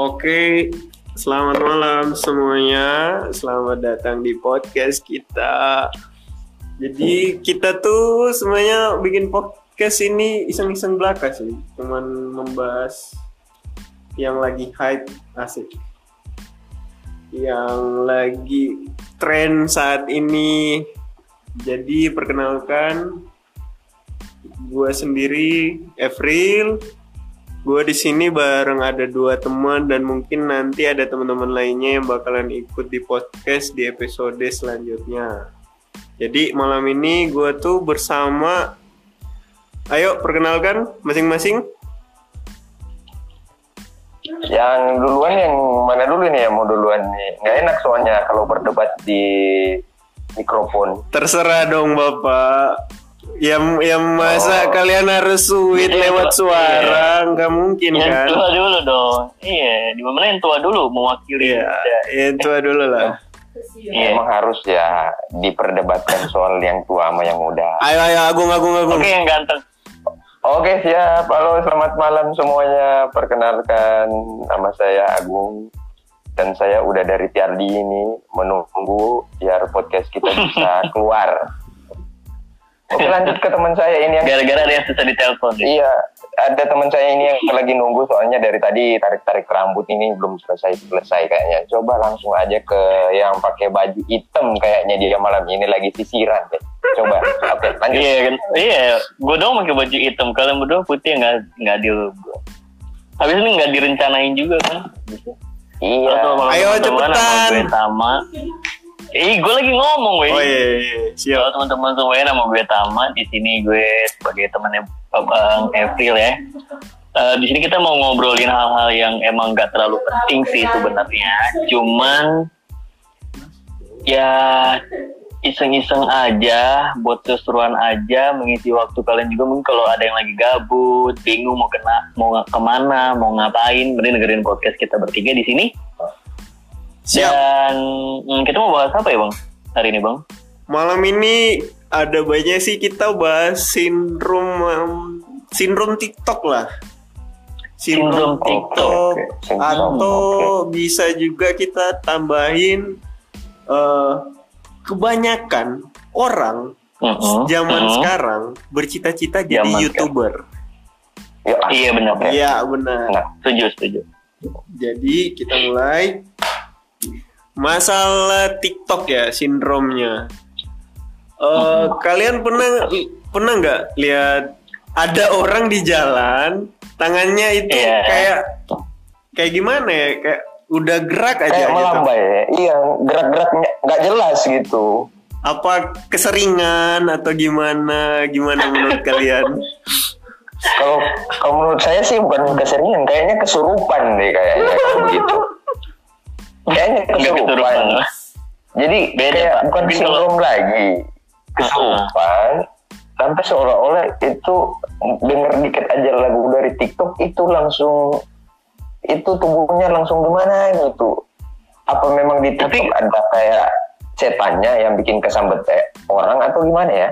Oke, selamat malam semuanya. Selamat datang di podcast kita. Jadi kita tuh semuanya bikin podcast ini iseng-iseng belaka sih. Cuman membahas yang lagi hype asik. Yang lagi tren saat ini. Jadi perkenalkan gue sendiri Evril gue di sini bareng ada dua teman dan mungkin nanti ada teman-teman lainnya yang bakalan ikut di podcast di episode selanjutnya. Jadi malam ini gue tuh bersama, ayo perkenalkan masing-masing. Yang duluan yang mana dulu nih ya mau duluan nih? Nggak enak soalnya kalau berdebat di mikrofon. Terserah dong bapak. Yang yang masa Oh. kalian harus sweet Iya, lewat iya. suara, nggak mungkin yang kan? tua dulu dong. Iya, di mana yang tua dulu mewakili. Iya, yang tua dulu lah. Iya. Emang harus ya diperdebatkan soal yang tua sama yang muda. Ayo ayo Agung Agung Agung. Oke, yang ganteng. Oke siap, halo selamat malam semuanya. Perkenalkan nama saya Agung dan saya udah dari Tiardi ini menunggu biar podcast kita bisa keluar. Oke lanjut ke teman saya ini yang Gara-gara ada yang susah ditelepon. ya. Iya, ada teman saya ini yang lagi nunggu soalnya dari tadi tarik-tarik rambut ini belum selesai-selesai kayaknya. Coba langsung aja ke yang pakai baju hitam kayaknya dia malam ini lagi sisiran deh. Coba, oke lanjut. Iya kan? Iya, gue dong pakai baju hitam. Kalian berdua putih nggak nggak di Habis ini nggak direncanain juga kan? Iya. Ayo, cepetan. gue sama. Eh, gue lagi ngomong, weh. Oh iya, iya, iya. siap. Halo teman-teman semuanya, nama gue Tama. Di sini gue sebagai temannya Bang Evril ya. Eh, di sini kita mau ngobrolin hal-hal yang emang gak terlalu penting sih sebenarnya. Cuman ya iseng-iseng aja, buat keseruan aja, mengisi waktu kalian juga mungkin kalau ada yang lagi gabut, bingung mau kena, mau ke mana, mau ngapain, mending dengerin podcast kita bertiga di sini. Siap. Dan hmm, kita mau bahas apa ya bang hari ini bang? Malam ini ada banyak sih kita bahas sindrom em, sindrom TikTok lah. Sindrom TikTok. Sindrom, atau oke. bisa juga kita tambahin eh, kebanyakan orang Mm-mm, zaman mm-mm. sekarang bercita-cita jadi Zaman youtuber. Ah, Iya benar. oke. Iya benar. Nah, Setuju, setuju. Jadi kita mulai masalah TikTok ya sindromnya. Eh, kalian pernah pernah nggak lihat ada orang di jalan tangannya itu Iya. kayak kayak gimana ya kayak udah gerak aja kayak gitu. melambai ya. Iya, gerak-geraknya nggak jelas gitu. Apa keseringan atau gimana? Gimana menurut kalian? Kalau kalau menurut saya sih bukan keseringan, kayaknya kesurupan deh kayaknya begitu. Kayaknya Nggak kesurupan. Jadi Beda, kayak Pak. bukan sindrom lagi, kesurupan. Sampai seolah-olah itu denger dikit aja lagu dari TikTok itu langsung itu tubuhnya langsung gimana gitu. Apa memang di TikTok Tapi- ada kayak setannya yang bikin kesambet eh, orang atau gimana ya?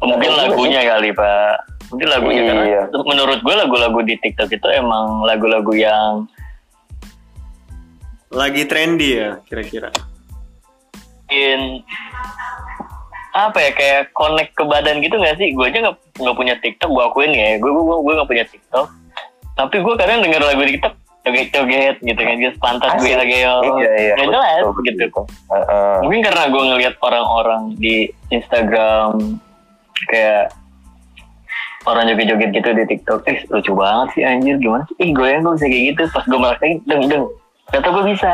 Mungkin juga lagunya kali pak. Mungkin lagunya Iya. karena menurut gue lagu-lagu di TikTok itu emang lagu-lagu yang Lagi trendy ya kira-kira. bikin apa ya kayak connect ke badan gitu gak sih? Gue aja nggak nggak punya TikTok, gue akuin ya. Gue gue gue nggak punya TikTok. Tapi gue kadang denger lagu di TikTok joget-joget gitu kan, dia pantat gue lagi yo. Iya, iya, Nggak jelas gitu. betul. Heeh. Mungkin karena gue ngeliat orang-orang di Instagram kayak orang joget-joget gitu di TikTok, eh lucu banget sih anjir gimana sih? Ih goyang gue bisa kayak gitu. Pas gue merasain, deng deng, kata gue bisa.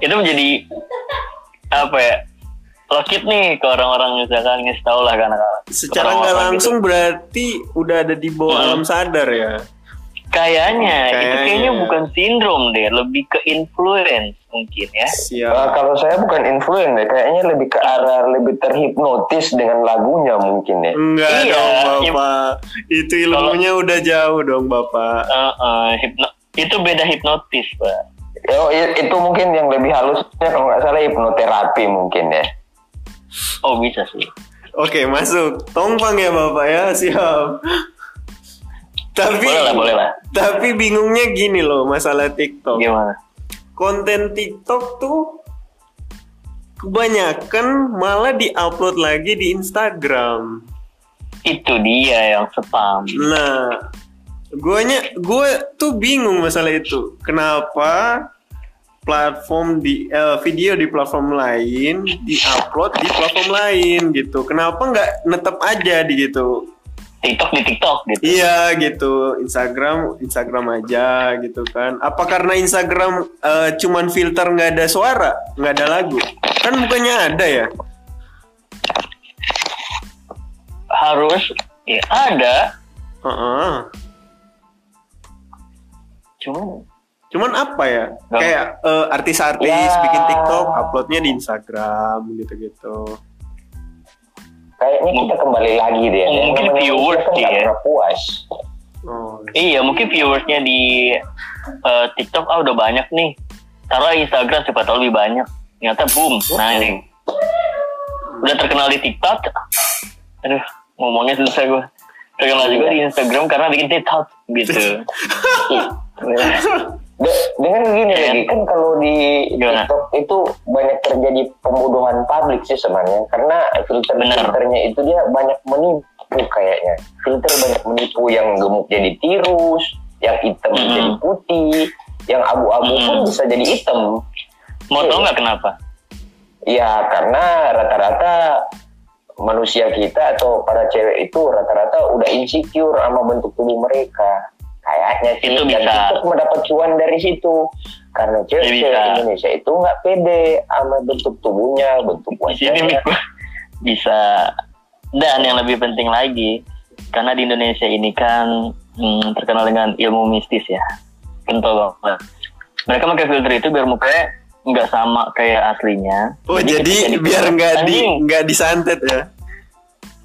Itu menjadi apa ya? Lokit nih ke orang-orang misalkan ngasih tau lah kan Secara nggak langsung berarti udah ada di bawah Hmm. alam sadar ya. Kayaknya, itu Kayaknya. kayaknya bukan sindrom deh, lebih ke influence mungkin ya. Siap. Nah, kalau saya bukan influen ya, kayaknya lebih ke arah lebih terhipnotis dengan lagunya mungkin ya. Enggak Iya, dong bapak. Itu ilmunya udah jauh dong bapak. Eh, eh, hipno- itu beda hipnotis pak. Oh, i- itu mungkin yang lebih halusnya kalau nggak salah hipnoterapi mungkin ya. Oh bisa sih. Oke masuk. Tongpang ya bapak ya siap. Tapi Boleh lah, boleh lah. Tapi bingungnya gini loh masalah TikTok. Gimana? Konten TikTok tuh kebanyakan malah diupload lagi di Instagram. Itu dia yang spam. Nah, guanya gue tuh bingung masalah itu. Kenapa platform di eh, video di platform lain diupload di platform lain gitu? Kenapa nggak netep aja di gitu? TikTok di TikTok gitu. Iya gitu, Instagram Instagram aja gitu kan. Apa karena Instagram eh, cuman filter nggak ada suara, nggak ada lagu? Kan bukannya ada ya? Harus ya ada. Heeh. Cuman Cuman apa ya? Nggak. Kayak eh, artis-artis Ya. bikin TikTok, uploadnya di Instagram gitu-gitu. Kayaknya kita kembali lagi deh. Oh, mungkin viewers sih nggak ya. puas. Oh, Iya, mungkin viewersnya di eh, TikTok ah udah banyak nih. Taruh Instagram siapa tahu lebih banyak. Ternyata boom. Nah ini udah terkenal di TikTok. Aduh, ngomongnya susah gue. Terkenal juga di Instagram karena bikin TikTok gitu. De- dengan gini Iya. lagi kan kalau di Gimana? TikTok itu banyak terjadi pembodohan publik sih sebenarnya karena filter filternya itu dia banyak menipu kayaknya filter banyak menipu yang gemuk jadi tirus yang hitam Mm-mm. jadi putih yang abu-abu pun Mm-mm. bisa jadi hitam Mau tau nggak kenapa? ya karena rata-rata manusia kita atau para cewek itu rata-rata udah insecure sama bentuk tubuh mereka kayaknya sih Itu dan bisa. TikTok mendapat cuan dari situ. Karena bisa. Indonesia itu nggak pede sama bentuk tubuhnya bentuk wajahnya. bisa. Dan yang lebih penting lagi karena di Indonesia ini kan hmm, terkenal dengan ilmu mistis ya. Kental banget. Mereka pakai filter itu biar mukanya nggak sama kayak aslinya. Oh jadi, ketika biar nggak di nggak disantet ya?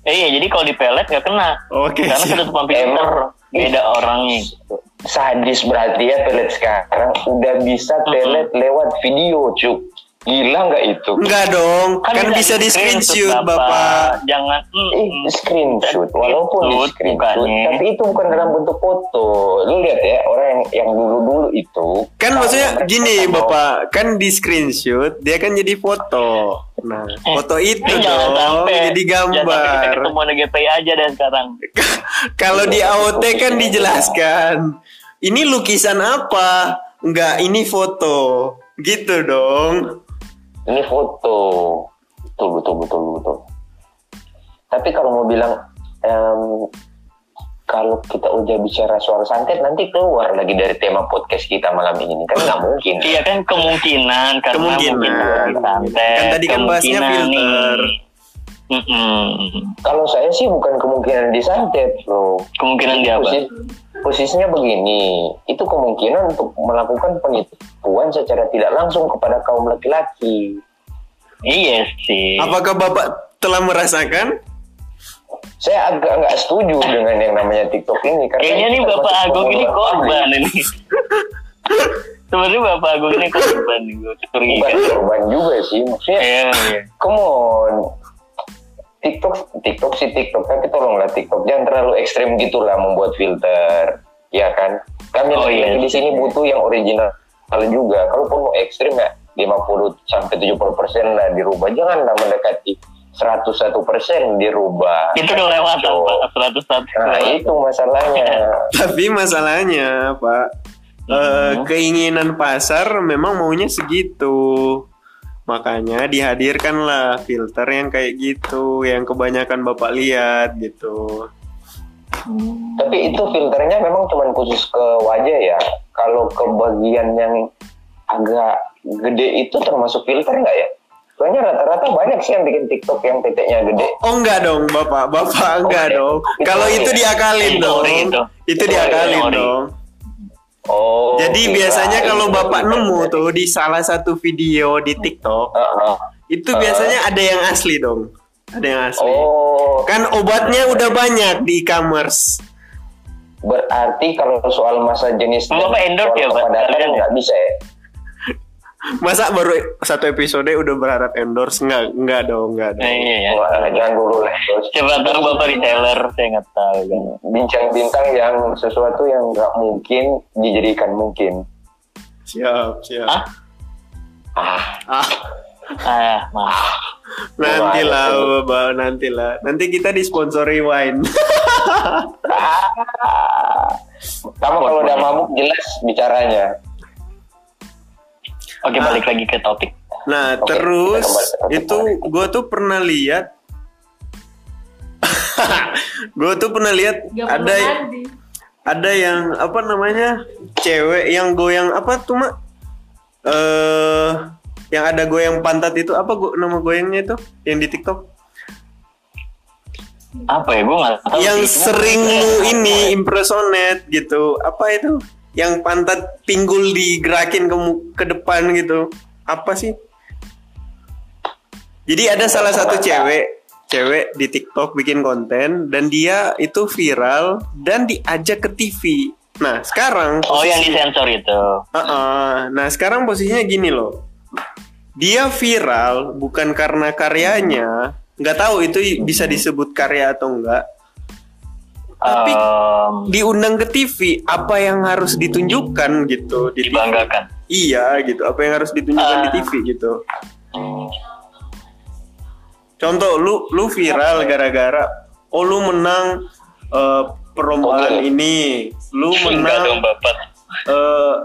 Eh, iya jadi kalau dipelet nggak kena Oke. karena siap. ketutupan filter Emang- beda orangnya gitu. sadis berarti ya pelet sekarang udah bisa pelet lewat video cuk gila nggak itu Enggak dong, kan, bisa di screenshot bapak. jangan Eh, screenshot walaupun di Screenshot, bukannya. tapi itu bukan dalam bentuk foto lu lihat ya orang yang yang dulu dulu itu Kan maksudnya gini bapak, kan di screenshot dia kan jadi foto. Nah, foto itu Eh, jangan dong sampai jadi jangan sampai kita gambar. ketemu GPI aja dan sekarang Kalau di AOT kan dijelaskan, ini lukisan apa? Enggak, ini foto. Gitu dong. Ini foto betul betul betul betul tapi kalau mau bilang em, kalau kita udah bicara soal santet nanti keluar lagi dari tema podcast kita malam ini kan nggak mungkin Iya kan kemungkinan karena Kemungkinan. mungkin santet. Kan tadi kan bahasnya kemungkinan filter. nih. Kalau saya sih bukan kemungkinan disantet loh Kemungkinan dia apa? Posi- posisinya begini, itu kemungkinan untuk melakukan penipuan secara tidak langsung kepada kaum laki-laki. Iya sih. Apakah bapak telah merasakan? Saya agak nggak setuju dengan yang namanya TikTok ini karena Kayaknya nih Bapak Agung ini korban ini. Sebenarnya Bapak Agung ini korban curiga. Bukan korban juga sih, maksudnya Iya, iya. come on. TikTok, TikTok sih TikTok, tapi tolonglah TikTok jangan terlalu ekstrim gitulah membuat filter, ya kan? Kami Oh, iya di sih. sini butuh yang original juga. Kalaupun mau ekstrim ya 50 sampai 70 persen lah dirubah, janganlah mendekati 101 persen dirubah. Itu udah lewat So, apa? 101. Nah itu masalahnya. Tapi masalahnya, Pak, eh, Hmm. keinginan pasar memang maunya segitu. Makanya dihadirkanlah filter yang kayak gitu, yang kebanyakan Bapak lihat gitu. Tapi itu filternya memang cuma khusus ke wajah ya. Kalau ke bagian yang agak gede itu termasuk filter nggak ya? Soalnya rata-rata banyak sih yang bikin TikTok yang titiknya gede. Oh enggak dong, Bapak. Bapak enggak Oke. dong. Itu Kalau itu ya? diakalin Itu dong. itu. Itu diakalin dong. Oh. Jadi kirain biasanya kalau itu Bapak nemu tuh di salah satu video di TikTok, Heeh. itu Uh. biasanya ada yang asli dong. Ada yang asli. Oh, Kan obatnya udah banyak di e-commerce. berarti kalau soal masa jenis Bapak dan endorse ya, Pak? kepadatan Kalian ya? nggak bisa ya? Masa baru satu episode udah berharap endorse? Enggak, enggak dong, enggak dong. Nah, iya ya. Wah, jangan dulu lah. Siapa tahu bapak reseller, saya nggak tahu. Bincang bintang yang sesuatu yang nggak mungkin dijadikan mungkin. Siap, siap. Ah? Ah, Ah, Ah, maaf. nantilah, Bapak, nantilah. Nanti kita disponsori wine. kamu kalau udah mabuk jelas bicaranya. Oke, balik lagi ke topik. Nah, Oke, terus itu gue tuh pernah lihat gue tuh pernah lihat ada mandi. ada yang apa namanya cewek yang goyang apa tuh mak eh yang ada goyang pantat itu apa go, nama goyangnya itu yang di TikTok Apa ya? Gue nggak tahu. yang sih. Sering lu ini impersonate gitu apa itu yang pantat pinggul digerakin ke ke depan gitu apa sih jadi ada salah satu cewek cewek di TikTok bikin konten dan dia itu viral dan diajak ke TV nah sekarang Oh, yang posisi- disensor itu. Uh-uh. Nah sekarang posisinya gini loh, dia viral bukan karena karyanya, nggak tahu itu bisa disebut karya atau enggak. Tapi Em, diundang ke TV, apa yang harus ditunjukkan gitu? Di TV? dibanggakan. Iya gitu, apa yang harus ditunjukkan di Ah. TV gitu? Contoh, lu lu viral gara-gara, oh lu menang eh, perlombaan Oke. ini, lu dong, menang Bapak. eh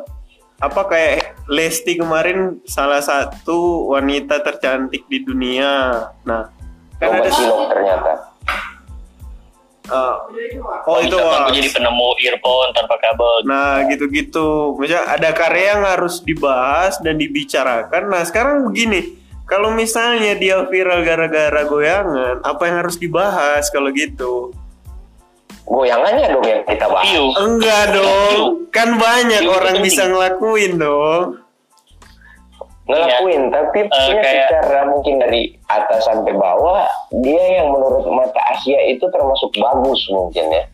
apa kayak Lesti kemarin salah satu wanita tercantik di dunia. Nah, kan Coba ada ternyata. Eh, oh itu wah. jadi penemu earphone tanpa kabel. Nah, gitu-gitu. Misalnya ada karya yang harus dibahas dan dibicarakan. Nah, sekarang begini, kalau misalnya dia viral gara-gara goyangan, apa yang harus dibahas kalau gitu? Goyangannya dong yang kita bahas. Enggak dong, kan banyak Itu orang bisa ngelakuin dong. Ngelakuin tapi punya Iya. kayak- secara mungkin dari atas sampai bawah dia yang menurut mata Asia itu termasuk bagus mungkin ya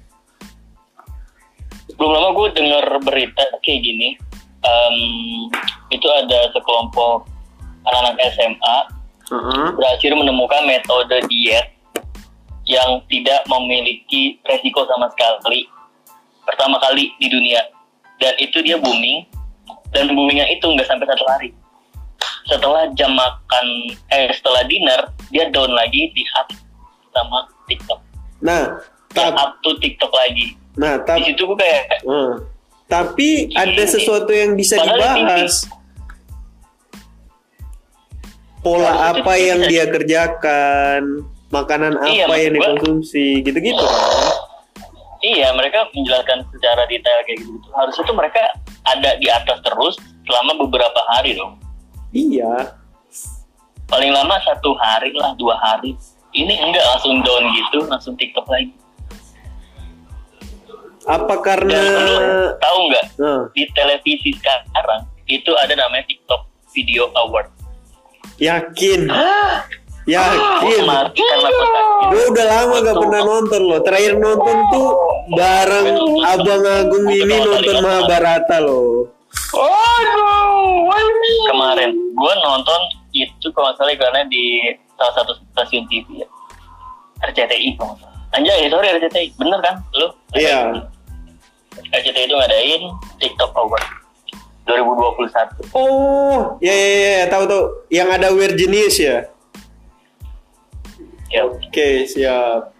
Belum lama gue denger berita kayak gini. Em, itu ada sekelompok anak-anak SMA Heeh. berhasil menemukan metode diet yang tidak memiliki resiko sama sekali pertama kali di dunia dan itu dia booming dan boomingnya itu nggak sampai satu hari setelah jam makan eh setelah dinner dia down lagi di up sama TikTok. Nah, tap, up to TikTok lagi. Nah, di tap, situ gue kayak Eh, tapi ada Ini- sesuatu yang bisa dibahas. Pola Harusnya apa yang dia kerjakan, makanan Iya, apa yang gua- dikonsumsi, gitu-gitu. Iya mereka menjelaskan secara detail kayak gitu harusnya tuh mereka ada di atas terus selama beberapa hari dong Iya. paling lama satu hari lah dua hari ini enggak langsung down gitu langsung TikTok lagi Apa karena dan lu tahu nggak Nah, di televisi sekarang itu ada namanya TikTok Video Award yakin? Gue Yakin? kemarin karena pesan Gue udah lama gak pernah nonton loh. Terakhir nonton tuh bareng Abang Agung ini nonton Mahabharata loh. Kemarin gue nonton itu kalau nggak salah karena di salah satu stasiun TV ya RCTI kalau salah. Anjay, sorry RCTI, bener kan lu? Iya. RCTI itu ngadain TikTok Award 2021. Oh, ya ya ya, tahu tuh. Yang ada Weird Genius ya. Ya, Oke, siap.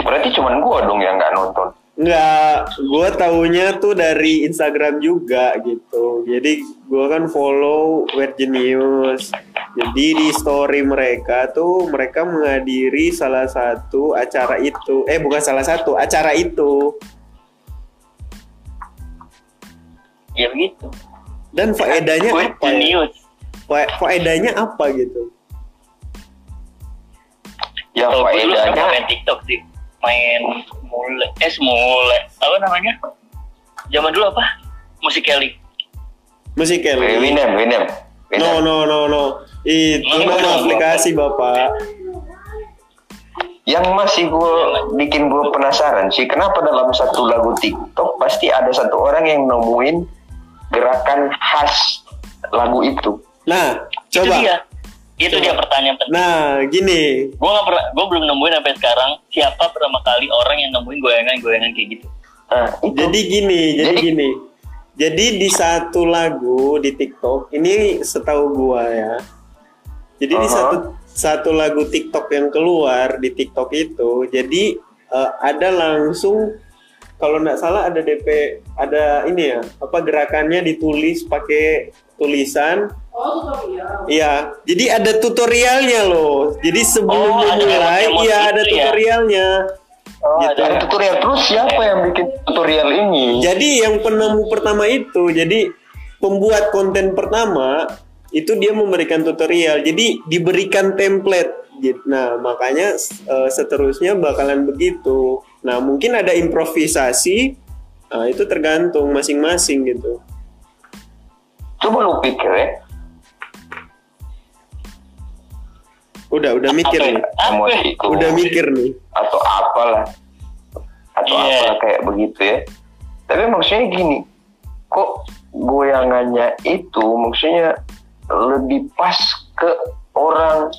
berarti cuman gua dong yang nggak nonton Enggak, gue taunya tuh dari Instagram juga gitu. Jadi gue kan follow Weird Genius. Jadi di story mereka tuh mereka menghadiri salah satu acara itu. Eh bukan salah satu, acara itu. ya begitu. Dan faedahnya apa ya? genius. Fa- Faedahnya apa gitu? ya faedahnya main TikTok sih, main mule, eh mule, apa namanya? Zaman dulu apa? Musik Kelly. Musik Kelly. Winem Winem Winem. No no no no. Itu nama aplikasi bapak. yang masih gue bikin gue penasaran sih kenapa dalam satu lagu TikTok pasti ada satu orang yang nemuin gerakan khas lagu itu Nah, Itu coba. dia. Itu Coba. dia pertanyaan penting. Nah, gini. Gue nggak pernah, gue belum nemuin sampai sekarang siapa pertama kali orang yang nemuin goyangan-goyangan kayak gitu. Nah, itu. Jadi gini, jadi, Jadi- gini. Jadi di satu lagu di TikTok, ini setahu gua ya. Jadi di Aha. satu satu lagu TikTok yang keluar di TikTok itu, jadi eh, ada langsung kalau nggak salah ada DP, ada ini ya, apa gerakannya ditulis pakai tulisan. Oh, tutorial. Iya, jadi ada tutorialnya loh. Jadi sebelum Oh, ada memulai, emot-emot iya gitu ada ya? tutorialnya. Oh, Gitu. ada tutorial terus siapa yang bikin tutorial ini? Jadi yang penemu pertama itu, jadi pembuat konten pertama itu dia memberikan tutorial. Jadi diberikan template. gitu. Nah makanya eh, seterusnya bakalan begitu. Nah mungkin ada improvisasi. Nah, itu tergantung masing-masing gitu. Coba lu pikir ya. Udah udah mikir Apa nih. Apa? Emotiku. Udah mikir nih. atau apalah atau Iya. apalah kayak begitu ya tapi maksudnya gini kok goyangannya itu maksudnya lebih pas ke orang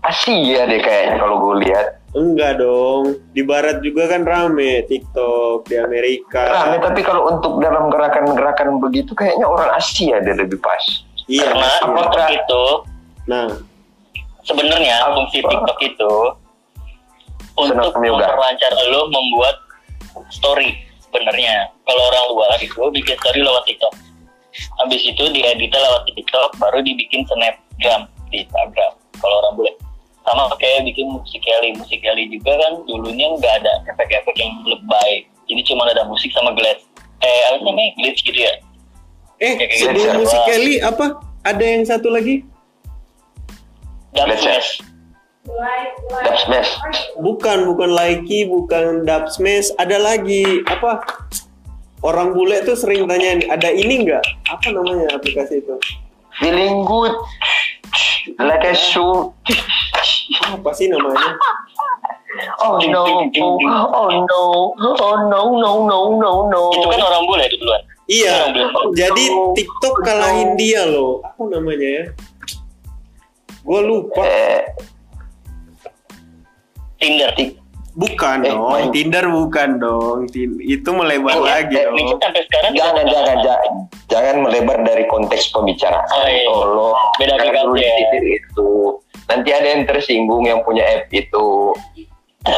Asia deh kayaknya kalau gue lihat Enggak dong. Di barat juga kan rame TikTok di Amerika. rame tapi kalau untuk dalam gerakan-gerakan begitu kayaknya orang Asia deh lebih pas Iya. Karena iya. TikTok itu Nah, sebenarnya Apa? fungsi TikTok itu untuk memperlancar lo membuat story sebenarnya. Kalau orang luar itu bikin story lewat TikTok. Habis itu dieditnya lewat TikTok, baru dibikin snapgram di Instagram. Kalau orang bule. Sama kayak bikin musikali. Musikali juga kan dulunya nggak ada efek-efek yang lebay. Jadi cuma ada musik sama glitch. Eh, apa namanya? Glitch gitu ya. eh sebelum musik Kelly apa? Ada yang satu lagi? Ya? smash. Dub smash Bukan, bukan Likey, bukan Dub Smash. Ada lagi apa? Orang bule tuh sering tanya, ada ini nggak? Apa namanya aplikasi itu? feeling a shoe Apa sih namanya? oh no oh no oh no no no no no Itu kan orang bule itu duluan. Iya. Bule. Jadi TikTok kalahin dia loh. Apa namanya ya? Gue lupa. eh, Tinder. Bukan Eh, dong. main. Tinder bukan dong. Itu melebar Oh, lagi eh, dong. Sampai sekarang jangan jangan jangan jangan melebar dari konteks pembicaraan Oh, iya. tolong Beda dulu ya. itu nanti ada yang tersinggung yang punya app itu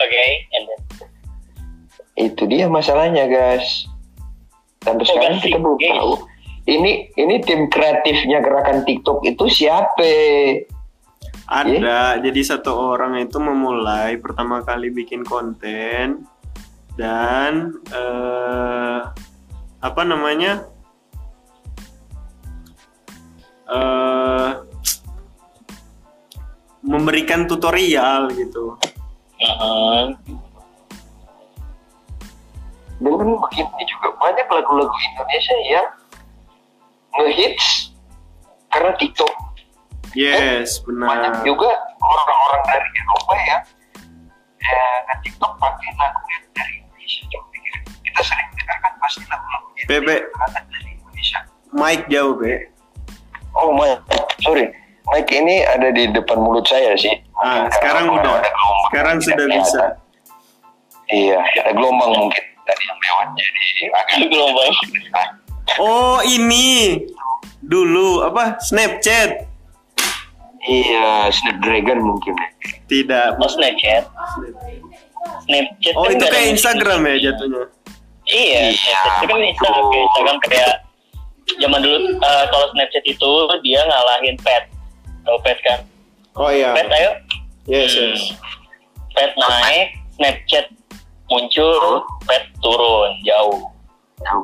Oke, and then itu dia masalahnya guys sampai Oh, sekarang kita belum tahu ini ini tim kreatifnya gerakan TikTok itu siapa Ada. Jadi satu orang itu memulai pertama kali bikin konten dan eh, apa namanya? eh memberikan tutorial gitu. uh-huh. dan begini juga banyak lagu-lagu Indonesia yang ngehits karena TikTok Yes, banyak benar. juga orang-orang dari Eropa ya ya nge TikTok pakai lagu yang dari Indonesia coba pikir kita sering dengarkan pasti lagu-lagu Bebe. Indonesia dari Indonesia Mike jauh, Be. oh Mike sorry Mike ini ada di depan mulut saya sih Ah, sekarang udah. ada gelombang Sekarang yang sudah bisa. iya ada gelombang mungkin tadi yang lewat jadi agak Gelombang. Oh, ini. Dulu apa? Snapchat. Iya Snapdragon mungkin Tidak. Oh, Snapchat. Snapchat Oh, kan itu kayak. Instagram ya jatuhnya. Iya, Iya, itu kan. Instagram kayak Instagram kayak zaman dulu eh, kalau Snapchat itu dia ngalahin Pet. Tahu Pet kan? Oh iya. Pet ayo. Yes, yes. Pet naik, Snapchat muncul, Pet turun jauh. tahu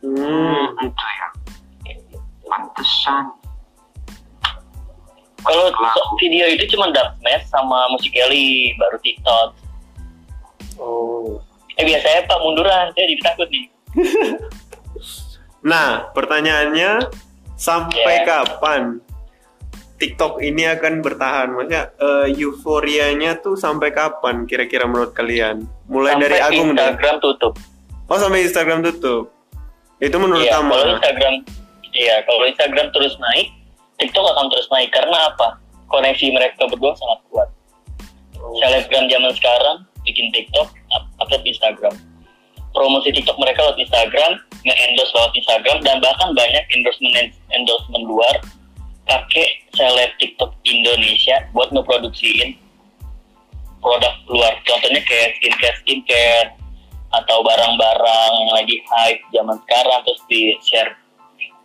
Hmm. itu ya pantesan Kalau video itu cuma Dubsmash sama Musical.ly baru TikTok. Oh. Eh biasanya Pak munduran, saya jadi takut nih. Nah, pertanyaannya sampai Ya. kapan TikTok ini akan bertahan? Maksudnya eh, euforianya tuh sampai kapan kira-kira menurut kalian? Mulai Sampai dari Agung deh. Instagram tutup. Oh, sampai Instagram tutup. Itu menurut Iya, Tama. kalau Instagram, iya kalau Instagram terus naik, TikTok akan terus naik karena apa? Koneksi mereka berdua sangat kuat. Selebgram zaman sekarang bikin TikTok, di Instagram. Promosi TikTok mereka lewat Instagram, nge-endorse lewat Instagram, dan bahkan banyak endorsement endorsement luar pakai seleb TikTok Indonesia buat ngeproduksiin produk luar. Contohnya kayak skincare skincare atau barang-barang yang lagi hype zaman sekarang terus di share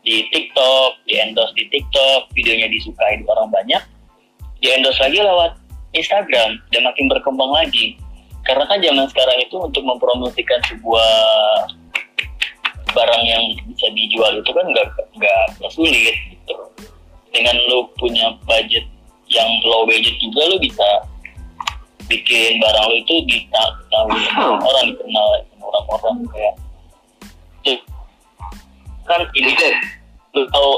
di TikTok, di endorse di TikTok, videonya disukai di orang banyak, di endorse lagi lewat Instagram dan makin berkembang lagi. Karena kan zaman sekarang itu untuk mempromosikan sebuah barang yang bisa dijual itu kan nggak nggak sulit gitu. Dengan lu punya budget yang low budget juga lu bisa bikin barang lu itu diketahui orang dikenal sama orang-orang kayak tuh kan ini lu tahu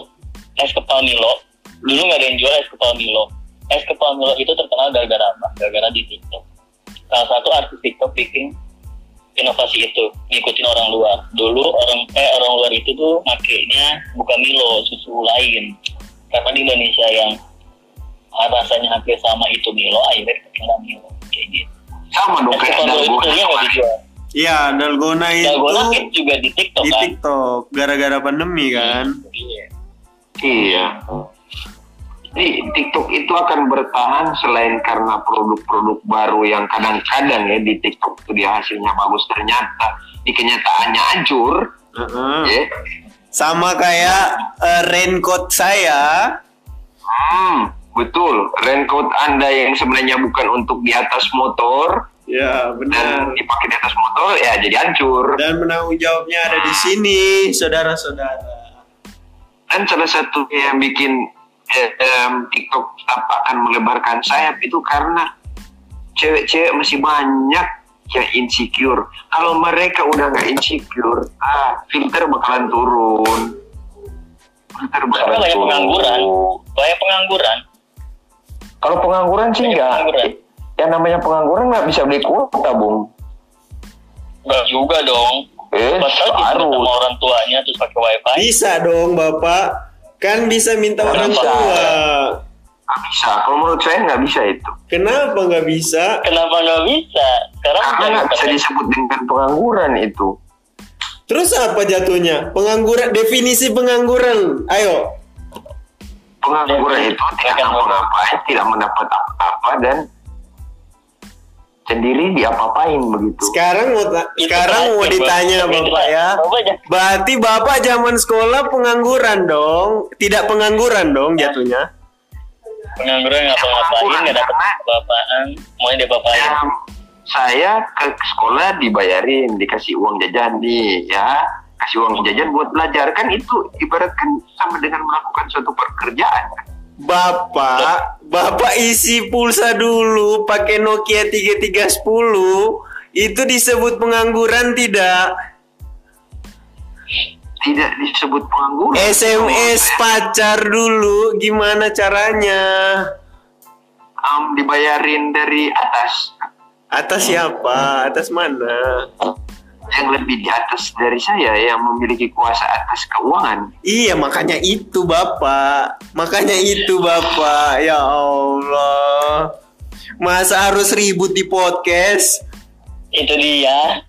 es kepal Milo? Dulu nggak ada yang jual es kepal Milo. Es kepal Milo itu terkenal gara-gara apa? Gara-gara di TikTok. Salah satu artis TikTok bikin inovasi itu ngikutin orang luar. Dulu orang eh orang luar itu tuh makainya bukan Milo susu lain. Karena di Indonesia yang rasanya hampir sama itu Milo akhirnya terkenal Milo. Kayak gitu. Sama dong kayak Milo itu nggak dijual Iya, Dalgona itu Dalgona kan juga di TikTok di kan TikTok gara-gara pandemi kan. iya Iya. Jadi TikTok itu akan bertahan selain karena produk-produk baru yang kadang-kadang ya di TikTok itu dia hasilnya bagus ternyata di kenyataannya hancur. Heeh. Ya. Sama kayak eh, raincoat saya. Hmm, betul. Raincoat Anda yang sebenarnya bukan untuk di atas motor Ya, dan benar. dipakai di atas motor ya jadi hancur. Dan penanggung jawabnya ada di sini, saudara-saudara. Dan salah satu yang bikin eh, em, TikTok akan melebarkan sayap itu karena cewek-cewek masih banyak yang insecure. Kalau mereka udah nggak insecure, ah filter bakalan turun. Filter karena bakalan banyak turun. pengangguran banyak pengangguran Kalau pengangguran sih Banyak nggak. pengangguran. Yang namanya pengangguran nggak bisa beli kuota, bung. Enggak juga dong Eh, dia harus. sama orang tuanya terus pakai wifi Bisa dong, Bapak. Kan bisa minta Nggak orang bisa. tua. Nggak bisa. Kalau menurut saya nggak bisa itu. Kenapa nggak bisa? kenapa nggak bisa sekarang Karena nggak bisa disebut dengan pengangguran itu. Terus apa jatuhnya? Pengangguran, definisi pengangguran. Ayo. Pengangguran itu tidak Akan ngapa-ngapain, tidak mendapat apa-apa dan sendiri diapa-apain begitu. Sekarang mau Itu sekarang mau ditanya Bapak. Bapak ya. Bapak Berarti Bapak zaman sekolah pengangguran dong. Tidak pengangguran dong jatuhnya. pengangguran ngapa-ngapain Pengangguran, nggak dapat apa-apaan maunya diapa-apain Ya, saya ke sekolah dibayarin, dikasih uang jajan nih ya, kasih uang jajan buat belajar kan itu ibaratkan sama dengan melakukan suatu pekerjaan. kan. Bapak, Bapak isi pulsa dulu pakai Nokia 3310. Itu disebut pengangguran tidak? Tidak disebut pengangguran. SMS pacar dulu gimana caranya? Am, dibayarin dari atas. Atas siapa? Atas mana? Yang lebih di atas dari saya yang memiliki kuasa atas keuangan. Iya makanya itu Bapak. Makanya itu Bapak. Ya Allah. Masa harus ribut di podcast? itu dia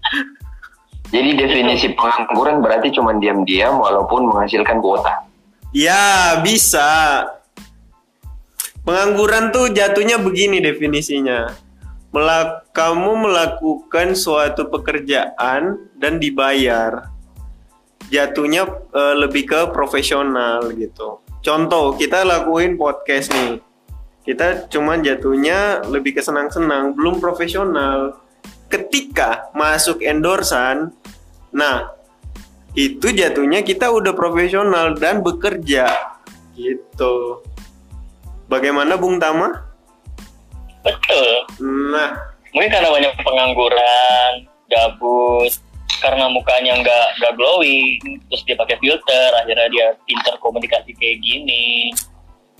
Jadi definisi pengangguran berarti cuma diam-diam walaupun menghasilkan kuota. Ya bisa. Pengangguran tuh jatuhnya begini definisinya. Melak kamu melakukan suatu pekerjaan dan dibayar. Jatuhnya eh, lebih ke profesional gitu. Contoh kita lakuin podcast nih. Kita cuman jatuhnya lebih ke senang-senang, belum profesional. Ketika masuk endorsan, nah itu jatuhnya kita udah profesional dan bekerja gitu. Bagaimana Bung Tama? Betul Nah, mungkin karena banyak pengangguran gabut karena mukanya nggak nggak glowing terus dia pakai filter akhirnya dia pinter komunikasi kayak gini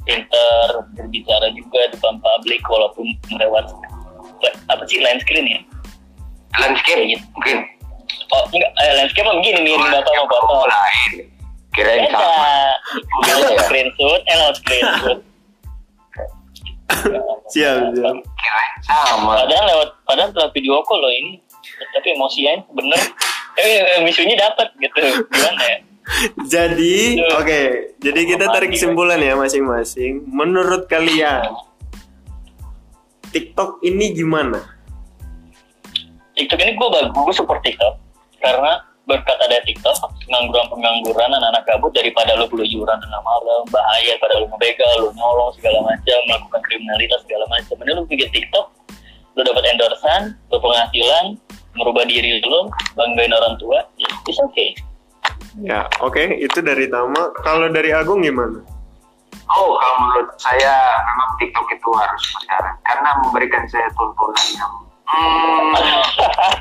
pinter berbicara juga di depan publik walaupun lewat apa sih line screen ya Landscape gitu. mungkin. Oh, enggak, eh, landscape mah begini miring bapak mau. Oh, lain. Kirain sama. Beda screenshot, eh lewat screenshot. Siap, siap. Kirain sama. Padahal lewat, padahal lewat video call loh ini. Tapi emosinya bener. Eh, misunya dapat gitu. Gimana ya? Jadi, Tuh. oke. Jadi kita tarik kesimpulan ya masing-masing. Menurut kalian, TikTok ini gimana? TikTok ini gue bagus, gue support TikTok karena berkat ada TikTok pengangguran pengangguran anak-anak kabut daripada lo keluyuran tengah malam bahaya pada lo ngebegal lo nyolong segala macam melakukan kriminalitas segala macam ini lo bikin TikTok lo dapat endorsan lo penghasilan merubah diri lo banggain orang tua ya it's okay Ya, oke. Itu dari Tama. Kalau dari Agung gimana? Oh, kalau menurut saya memang TikTok itu harus sekarang karena memberikan saya tontonan yang hmm,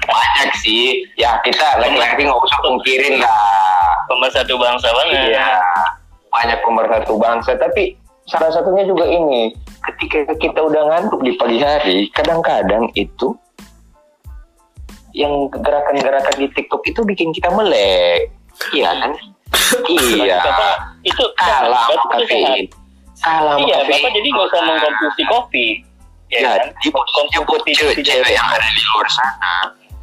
banyak sih. Ya kita laki-laki nggak usah pungkirin lah. pemersatu bangsa banget Iya, banyak pemersatu bangsa. Tapi salah satunya juga ini, ketika kita udah ngantuk di pagi hari, kadang-kadang itu yang gerakan-gerakan di TikTok itu bikin kita melek. Iya kan? iya. Bapak itu Kalah kafein. Kalah iya bapak jadi nggak usah mengkonsumsi kopi ya Ya, kan? jadi buat Konsumsi cewek-cewek yang ada di luar sana,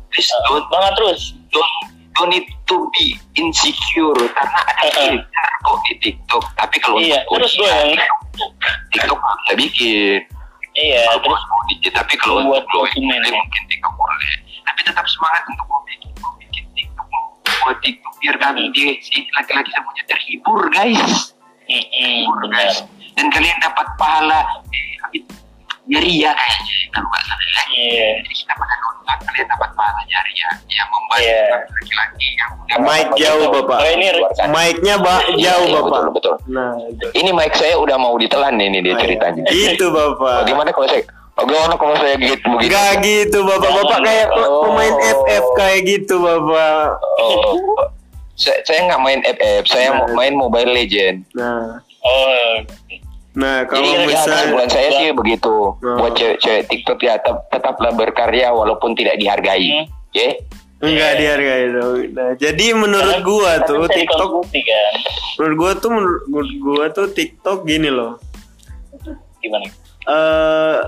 please Uh, don't banget terus don't don't need to be insecure karena ada Uh-uh. filter kok di TikTok. Tapi kalau Iya, untuk terus usia, goyang. TikTok nggak bikin. iya terus mau dikit, tapi kalau buat ya. mungkin TikTok boleh. Tapi tetap semangat untuk mau bikin, mau bikin TikTok, buat TikTok biar kami Hmm. dia si laki-laki semuanya terhibur guys. Mm-mm, Terhibur benar guys. Dan kalian dapat pahala. Eh, ya kayaknya kalau nggak salah ya. iya Jadi kita pada nonton kalian dapat pahala nyari ya yang membantu Iya. laki-laki yang udah Mic jauh, Bapak. Oh, ini Mic-nya jauh, Iya, iya, Bapak. betul, betul. Nah, itu. Ini mic saya udah mau ditelan nih, ini dia ceritanya. Itu, Bapak. Bagaimana kalau saya Bagaimana kalau saya gitu begitu? Enggak gitu, Bapak. Bapak kayak Oh. pemain FF kayak gitu, Bapak. Oh. saya, saya nggak main FF, saya Nah. main Mobile Legend. Nah, oh nah kalau Jadi, Ya, misal kesimpulan saya sih begitu. Oh. Buat cewek-cewek TikTok ya tetap, tetaplah berkarya walaupun tidak dihargai. Hmm. Ya. enggak dihargai dong. Nah, jadi menurut Karena- gua karena tuh TikTok kan menurut gua tuh menurut gua tuh TikTok gini loh. gimana eh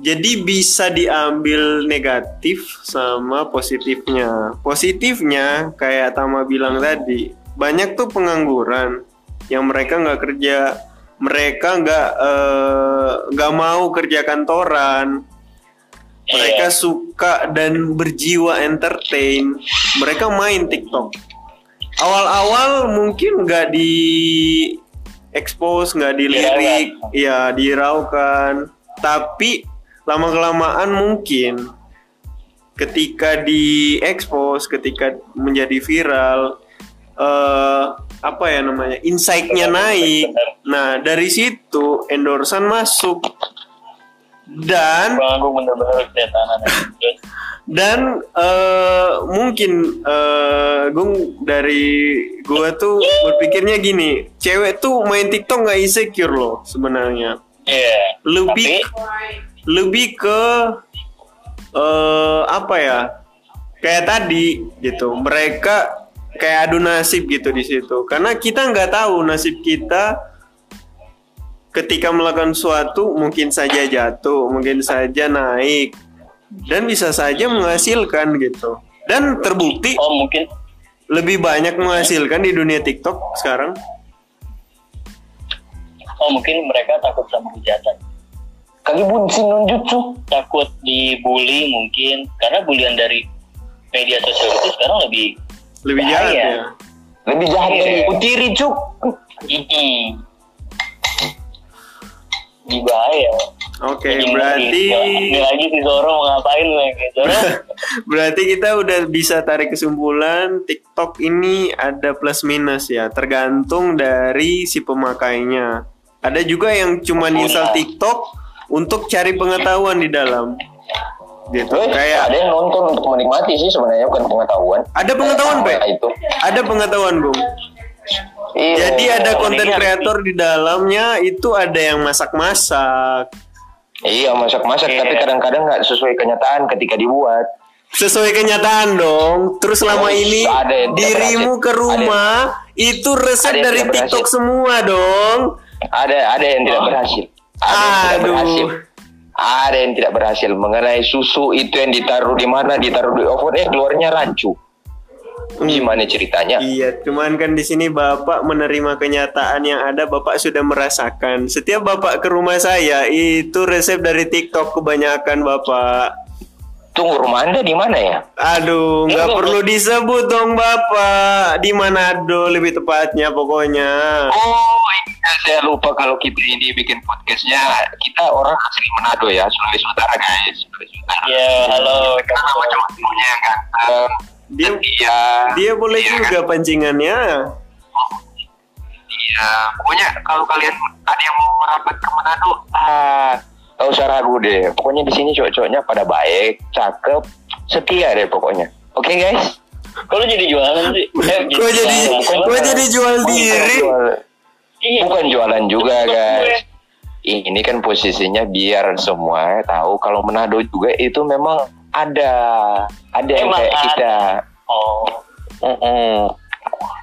jadi bisa diambil negatif sama positifnya. Positifnya kayak Tama bilang tadi, banyak tuh pengangguran yang mereka nggak kerja, mereka nggak eh, nggak mau kerja kantoran, mereka Iya. suka dan berjiwa entertain, mereka main TikTok. Awal-awal mungkin nggak di expose, nggak dilirik, ya diraukan. Tapi lama kelamaan mungkin ketika di expose, ketika menjadi viral, eh apa ya namanya, insight-nya naik. Nah dari situ endorsan masuk dan Bang Agung bener-bener kelihatan Terus, dan eh, mungkin eh, Gung dari gua tuh berpikirnya gini, cewek tuh main TikTok nggak insecure loh sebenarnya. iya Lebih Tapi- lebih ke eh apa ya? Kayak tadi gitu. Mereka kayak adu nasib gitu di situ. Karena kita nggak tahu nasib kita ketika melakukan suatu mungkin saja jatuh, mungkin saja naik dan bisa saja menghasilkan gitu. Dan terbukti oh mungkin lebih banyak menghasilkan di dunia TikTok sekarang. oh mungkin mereka takut sama hujatan Kali bunsin nunjutsu. takut dibully mungkin karena bulian dari media sosial itu sekarang lebih Lebih Bahaya. jahat ya. Lebih jahat Iya. dari Utiri, Cuk. Mm-mm. Lebih bahaya Oke, Jadi berarti ini lagi si Zoro mau ngapain lagi Zoro berarti kita udah bisa tarik kesimpulan TikTok ini ada plus minus ya, tergantung dari si pemakainya. Ada juga yang cuma install TikTok untuk cari pengetahuan di dalam. Gitu. Kayak ada yang nonton untuk menikmati sih sebenarnya bukan pengetahuan. ada pengetahuan, Pe? Nah, itu. Ada pengetahuan, Bung. Iya. Jadi ada Oh, konten kreator di dalamnya itu ada yang masak-masak. Iya masak-masak Iya. tapi kadang-kadang nggak sesuai kenyataan ketika dibuat. sesuai kenyataan dong. Terus selama Oh, ini ada dirimu berhasil. ke rumah itu resep ada dari TikTok berhasil. semua dong. Ada ada yang tidak berhasil. Ada yang tidak Aduh. berhasil. Ada yang tidak berhasil mengenai susu itu yang ditaruh di mana, ditaruh di oven, eh keluarnya rancu. Gimana ceritanya? Iya, cuman kan di sini Bapak menerima kenyataan yang ada Bapak sudah merasakan. Setiap Bapak ke rumah saya itu resep dari TikTok kebanyakan Bapak. Tunggu rumah anda di mana ya? Aduh, nggak Enggak, perlu disebut dong Bapak. Di Manado lebih tepatnya pokoknya. Oh, iya, saya lupa kalau kita ini bikin podcastnya kita orang asli Manado ya, Sulawesi Utara guys, Sulawesi Utara. Ya, halo. Kita sama cowok-cowoknya yang ganteng. Dia Iya. dia boleh Iya, juga pancingannya. Iya, pokoknya kalau kalian ada yang mau merapat ke Manado, ah, gak usah ragu deh. Pokoknya di sini cowok-cowoknya pada baik, cakep, setia deh pokoknya. Oke guys? Kalau jadi jualan sih? Eh, Kok jadi jualan. kok jadi jual diri? jualan- Iya. Bukan jualan juga guys. gue, Ini kan posisinya biar semua tahu kalau Manado juga itu memang ada, ada yang kayak kita. Oh, Mm-mm.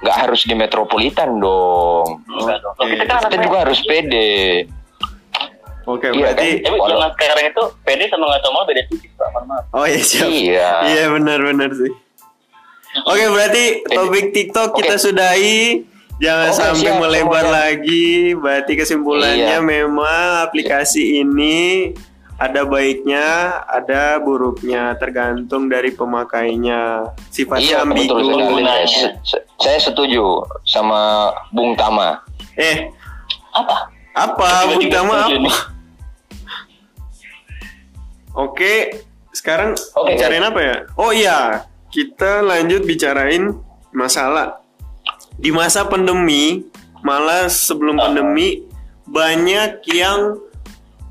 Nggak harus di metropolitan dong. enggak dong. Kita kan Kita juga harus pede. Oke, Iya, berarti Tapi Walau- zaman sekarang itu pede sama nggak tahu mau beda tipis Pak. Maaf. Oh iya siap. Iya. Iya benar-benar sih. Oke berarti topik TikTok kita Oke. sudahi. Jangan Oke, sampai siap, melebar semuanya. lagi. Berarti kesimpulannya Iya. memang aplikasi ini ada baiknya, ada buruknya, tergantung dari pemakainya. Sifatnya Iya ambigu. betul sekali. se- Saya setuju sama Bung Tama. Eh, Apa? apa? Bung Tama apa? Oke, sekarang Oke, bicarain apa ya? Oh iya, kita lanjut bicarain masalah di masa pandemi, malah sebelum pandemi banyak yang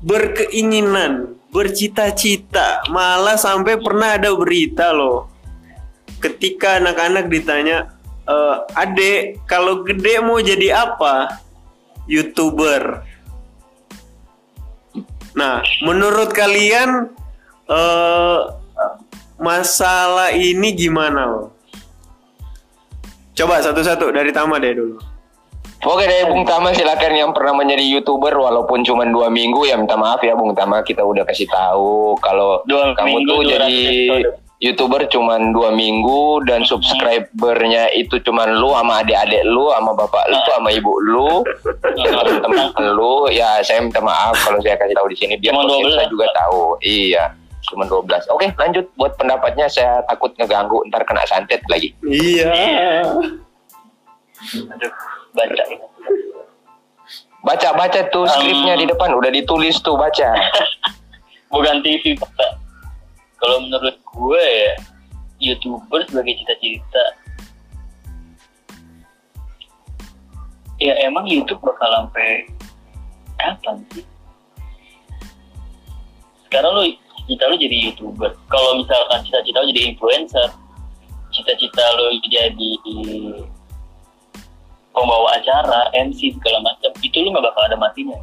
berkeinginan, bercita-cita, malah sampai pernah ada berita loh. Ketika anak-anak ditanya, e, "Adek, kalau gede mau jadi apa?" YouTuber. Nah, menurut kalian eh masalah ini gimana loh? Coba satu-satu dari Tama deh dulu. Oke deh Bung Tama silakan yang pernah menjadi youtuber walaupun cuma dua minggu ya minta maaf ya Bung Tama kita udah kasih tahu kalau Dua kamu minggu, tuh 200 jadi episode. Youtuber cuma dua minggu dan subscribernya itu cuma lu sama adik-adik lu sama bapak lu sama ibu lu dan teman-teman lu. Ya saya minta maaf kalau saya kasih tahu di sini biar Cuma 12. pemirsa juga tahu. Iya cuma 12 oke lanjut. Buat pendapatnya saya takut ngeganggu ntar kena santet lagi. Iya. Aduh, baca. Ini. baca-baca tuh Um, skripnya di depan udah ditulis tuh baca. Bukan TV, Pak. Kalau menurut gue ya, YouTuber sebagai cita-cita ya emang YouTube bakal sampai kapan sih? Sekarang lu cita lu jadi YouTuber. Kalau misalkan cita-cita lu jadi influencer, cita-cita lu jadi pembawa acara, MC segala macam, itu lu nggak bakal ada matinya.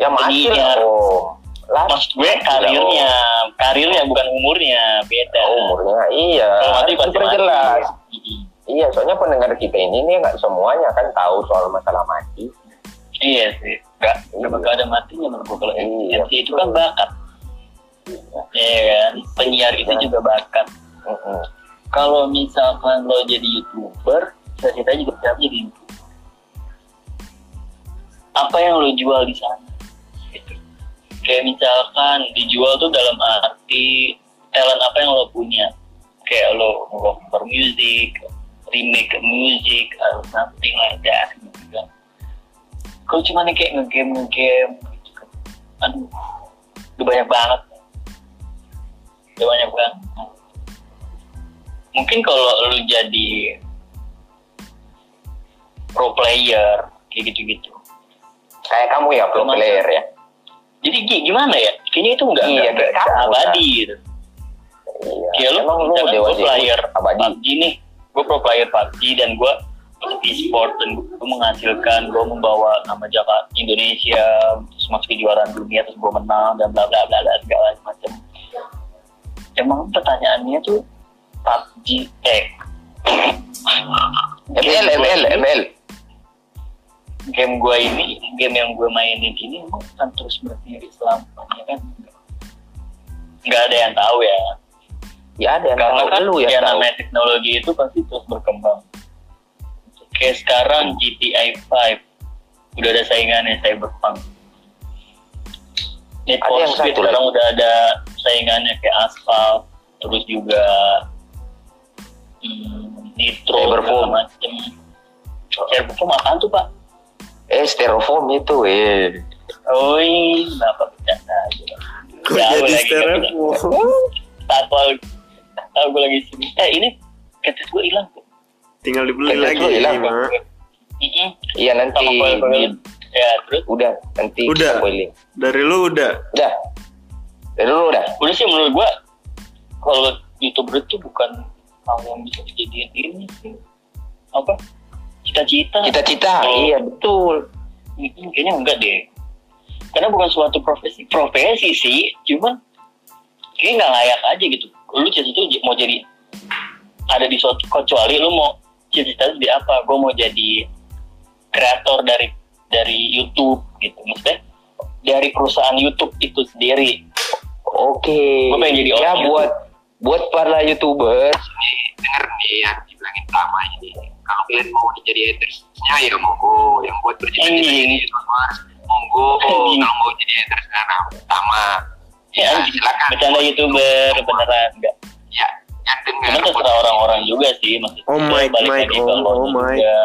ya mati lah ya, oh Lah, Maksud gue karirnya, oh. karirnya bukan umurnya, beda. Oh, umurnya iya Kalau mati pasti mati. Mm-mm. iya soalnya pendengar kita ini nih nggak semuanya kan tahu soal masalah mati Iya sih, nggak bakal ada matinya menurut gue kalau Iya, MC itu kan bakat. Iya kan, penyiar itu juga bakat. Kalau misalkan lo jadi youtuber, cita-cita juga siapa jadi youtuber. Apa yang lo jual di sana? Kayak misalkan dijual tuh dalam arti talent apa yang lo punya. Kayak lo cover music, remake music, atau something like that. Gitu kan. Kalau cuma nih kayak ngegame ngegame, gitu kan. aduh, udah banyak banget, udah banyak banget. Mungkin kalau lu jadi pro player kayak gitu-gitu. kayak kamu ya pro player ya Jadi gi- gimana ya? Kayaknya itu nggak Iya, nggak abadi gitu. iya Kayak lu emang lu gue player abadi PUBG nih, gue pro player PUBG dan gue e-sport dan gue menghasilkan, gue membawa nama Jakarta Indonesia, terus masuk kejuaraan dunia, terus gue menang dan bla bla bla bla segala macam. emang pertanyaannya tuh PUBG eh ML ML ML game gue ini game yang gue mainin ini emang kan terus berdiri selamanya kan? Nggak ada yang tahu ya. Ya ada yang karena tahu kan lu ya yang tahu. namanya teknologi itu pasti terus berkembang. Kayak sekarang GTI 5 udah ada saingannya Cyberpunk. Need Ada for yang Speed satu sekarang lagi. udah ada saingannya kayak Asphalt terus juga hmm, Nitro segala macem. Cyberfoam apaan tuh pak? Eh styrofoam itu eh Oi, kenapa bercanda? Kok Ya, jadi aku lagi styrofoam? Tahu tahu gue lagi sini. Eh ini ketis gue hilang tuh. Tinggal dibeli Kayaknya lagi hilang. Mm-mm. iya nanti Sama koil-koil. Ya terus udah nanti Udah. kita spoiling Dari lu udah. udah dari dulu udah udah sih menurut gue kalau youtuber itu bukan hal yang bisa dijadiin ini sih apa cita-cita. cita-cita Oh. iya betul Kayaknya enggak deh. Karena bukan suatu profesi profesi sih, cuman kayaknya nggak layak aja gitu. Lu cita-cita mau jadi ada di suatu kecuali lu mau cita-cita di apa? Gue mau jadi kreator dari dari YouTube gitu, maksudnya dari perusahaan YouTube itu sendiri. oke Gua pengen jadi ya orang buat buat para youtuber nih denger nih yang dibilangin lama ini kalau kalian mau jadi hatersnya ya monggo yang buat bercita-cita Anjing. jadi youtubers monggo kalau mau jadi haters nah sama Ya, Ya, silakan. bercanda youtuber beneran enggak. ya yang dengar Cuman terserah orang-orang juga sih, maksudnya Oh, Mike, balik Mike, lagi ke oh, lo oh, Mike. juga.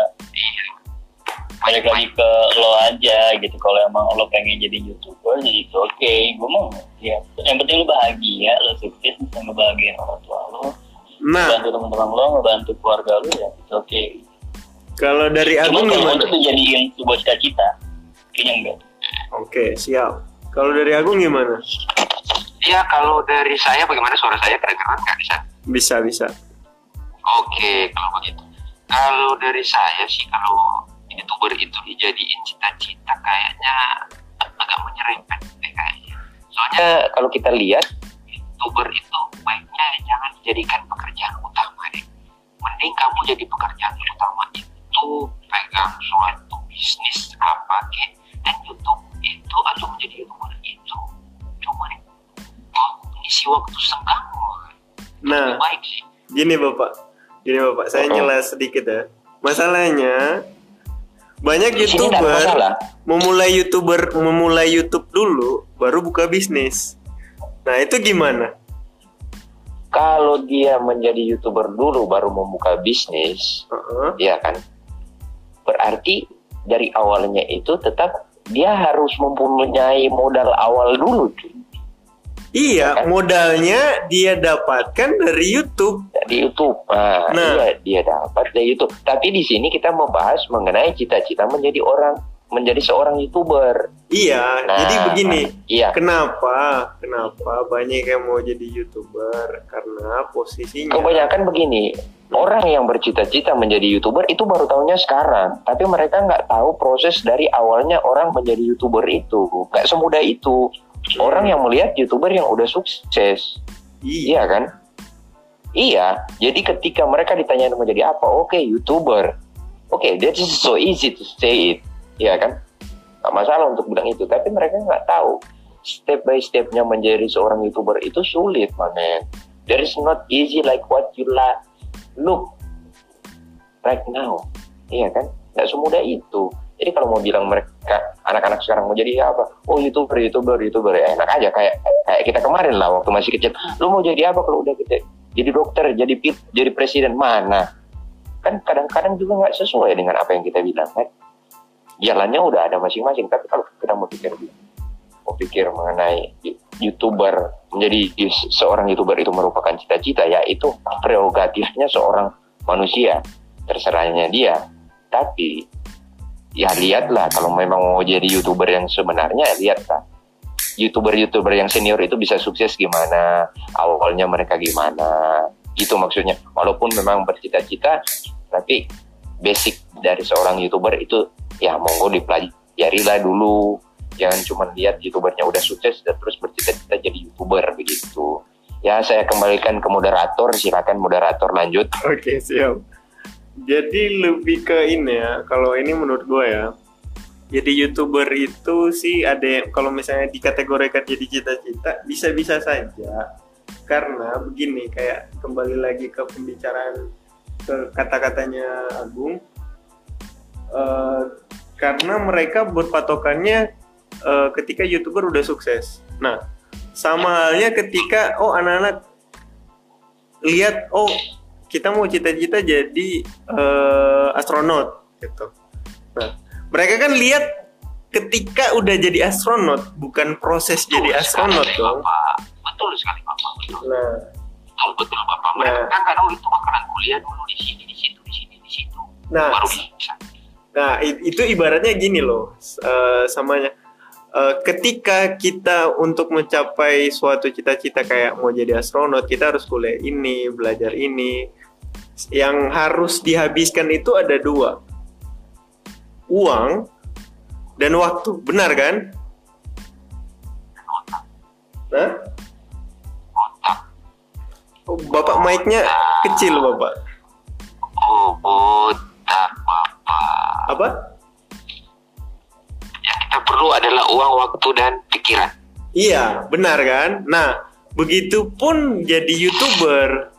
balik lagi ke lo aja gitu kalau emang lo pengen jadi youtuber jadi itu oke gue mau ya yang penting lo bahagia lo sukses bisa ngebahagiain orang tua lo Nah, bantu teman-teman lo ngebantu keluarga lo ya itu oke kalau dari cuma Agung kalau gimana? untuk dijadiin sebuah cita-cita kayaknya enggak Oke, siap. Kalau dari Agung gimana? ya kalau dari saya bagaimana suara saya kedengeran nggak di sana Bisa, bisa. Oke, kalau begitu. Kalau dari saya sih kalau youtuber itu dijadiin cita-cita kayaknya agak menyerempet deh kayaknya. Soalnya kalau kita lihat youtuber itu baiknya jangan dijadikan pekerjaan utama deh. Mending kamu jadi pekerjaan utama itu pegang suatu bisnis apa kek dan YouTube itu atau menjadi youtuber itu cuma oh, mengisi waktu senggang Nah, lebih baik sih. gini Bapak. Gini Bapak, saya Oh. nyela sedikit ya. Masalahnya banyak YouTuber masalah. memulai YouTuber memulai YouTube dulu baru buka bisnis. Nah, itu gimana? kalau dia menjadi youtuber dulu baru membuka bisnis, Heeh. ya kan? Berarti dari awalnya itu tetap dia harus mempunyai modal awal dulu, cuy. Iya, Kan? modalnya dia dapatkan dari YouTube. di YouTube. Nah, Nah. iya dia dapat dari YouTube. Tapi di sini kita membahas mengenai cita-cita menjadi orang, menjadi seorang youtuber. Iya, Nah, jadi begini. Iya. Kenapa? Kenapa banyak yang mau jadi YouTuber? Karena posisinya Kebanyakan begini, orang yang bercita-cita menjadi youtuber itu baru tahunya sekarang, tapi mereka nggak tahu proses dari awalnya orang menjadi youtuber itu, nggak semudah itu. Orang yang melihat youtuber yang udah sukses, Iya. iya kan? Iya, jadi ketika mereka ditanya mau jadi apa, oke youtuber, oke that is so easy to say it, iya kan? Nggak masalah untuk bilang itu, tapi mereka nggak tahu step by stepnya menjadi seorang youtuber itu sulit, man. There is not easy like what you la- look right now, iya kan? Nggak semudah itu. Jadi kalau mau bilang mereka anak-anak sekarang mau jadi apa? Oh youtuber, youtuber, youtuber, ya enak aja kayak kayak kita kemarin lah waktu masih kecil. Lu mau jadi apa kalau udah gede? Jadi dokter, jadi pil, jadi presiden mana? Kan kadang-kadang juga nggak sesuai dengan apa yang kita bilang kan. Jalannya udah ada masing-masing. Tapi kalau kita mau pikir mau pikir mengenai youtuber menjadi seorang youtuber itu merupakan cita-cita ya itu prerogatifnya seorang manusia terserahnya dia tapi ya lihatlah kalau memang mau jadi youtuber yang sebenarnya lihatlah youtuber-youtuber yang senior itu bisa sukses gimana awalnya mereka gimana itu maksudnya walaupun memang bercita-cita tapi basic dari seorang youtuber itu ya monggo dipelajarilah dulu jangan cuma lihat youtubernya udah sukses dan terus bercita-cita jadi youtuber begitu Ya, saya kembalikan ke moderator. Silakan moderator lanjut. Oke siap. Jadi lebih ke ini ya. Kalau ini menurut gue ya. Jadi youtuber itu sih ada kalau misalnya dikategorikan jadi cita-cita bisa-bisa saja. Karena begini kayak kembali lagi ke pembicaraan ke kata-katanya Agung. Eh, karena mereka berpatokannya eh, ketika youtuber udah sukses. Nah, sama halnya ketika oh anak-anak lihat oh kita mau cita-cita jadi eh, astronot gitu. Nah, mereka kan lihat ketika udah jadi astronot bukan proses jadi astronot dong. Bapak. Betul sekali Bapak. Betul. Nah, Betul, betul Bapak. Nah. Mereka kan nggak tahu itu bakalan kuliah dulu di sini, di situ, di sini, di situ. nah, Baru bisa. Nah itu ibaratnya gini loh, eh, samanya. Eh, ketika kita untuk mencapai suatu cita-cita kayak mau jadi astronot, kita harus kuliah ini, belajar ini. Yang harus dihabiskan itu ada dua, uang dan waktu, benar kan? Nah, oh, bapak mic-nya kecil bapak. Oh. Apa? Yang kita perlu adalah uang, waktu, dan pikiran. Iya, benar kan? Nah, begitupun jadi youtuber.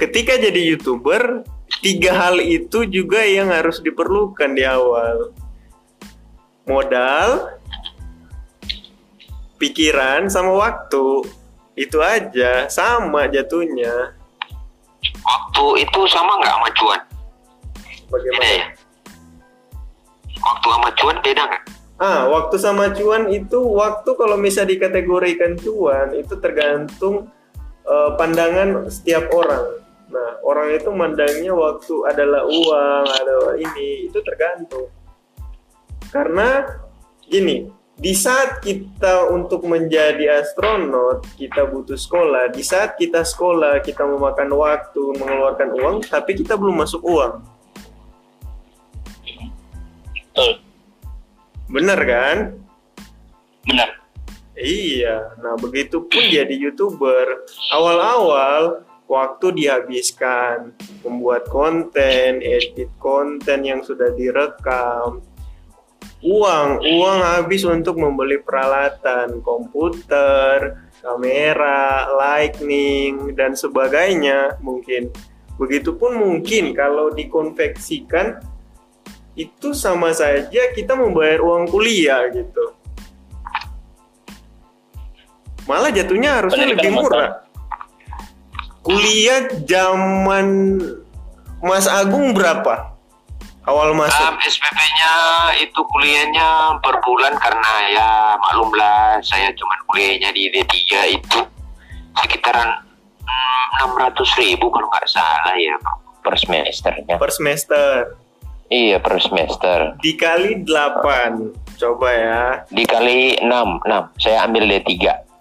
Ketika jadi youtuber, tiga hal itu juga yang harus diperlukan di awal. Modal, pikiran, sama waktu. Itu aja, sama jatuhnya. Waktu itu sama nggak sama cuan? Beda Bagaimana? ya? Waktu sama cuan beda nggak? Ah, waktu sama cuan itu waktu kalau bisa dikategorikan cuan itu tergantung eh, pandangan setiap orang. Nah, orang itu mandangnya waktu adalah uang, ada ini, itu tergantung. Karena gini, di saat kita untuk menjadi astronot, kita butuh sekolah. Di saat kita sekolah, kita memakan waktu, mengeluarkan uang, tapi kita belum masuk uang. Betul. Bener kan? Benar. Iya, nah begitu pun jadi youtuber. Awal-awal waktu dihabiskan membuat konten, edit konten yang sudah direkam. Uang, uang habis untuk membeli peralatan, komputer, kamera, lightning, dan sebagainya mungkin. Begitupun mungkin kalau dikonveksikan itu sama saja kita membayar uang kuliah gitu. Malah jatuhnya harusnya Pendidikan lebih murah. Kuliah zaman Mas Agung berapa? Awal masuk. Um, SPP-nya itu kuliahnya per bulan karena ya maklumlah saya cuman kuliahnya di D3 itu sekitaran enam ratus ribu kalau nggak salah ya per semesternya. per semester Iya per semester. dikali 8 coba ya Dikali 6, 6. Saya ambil D3.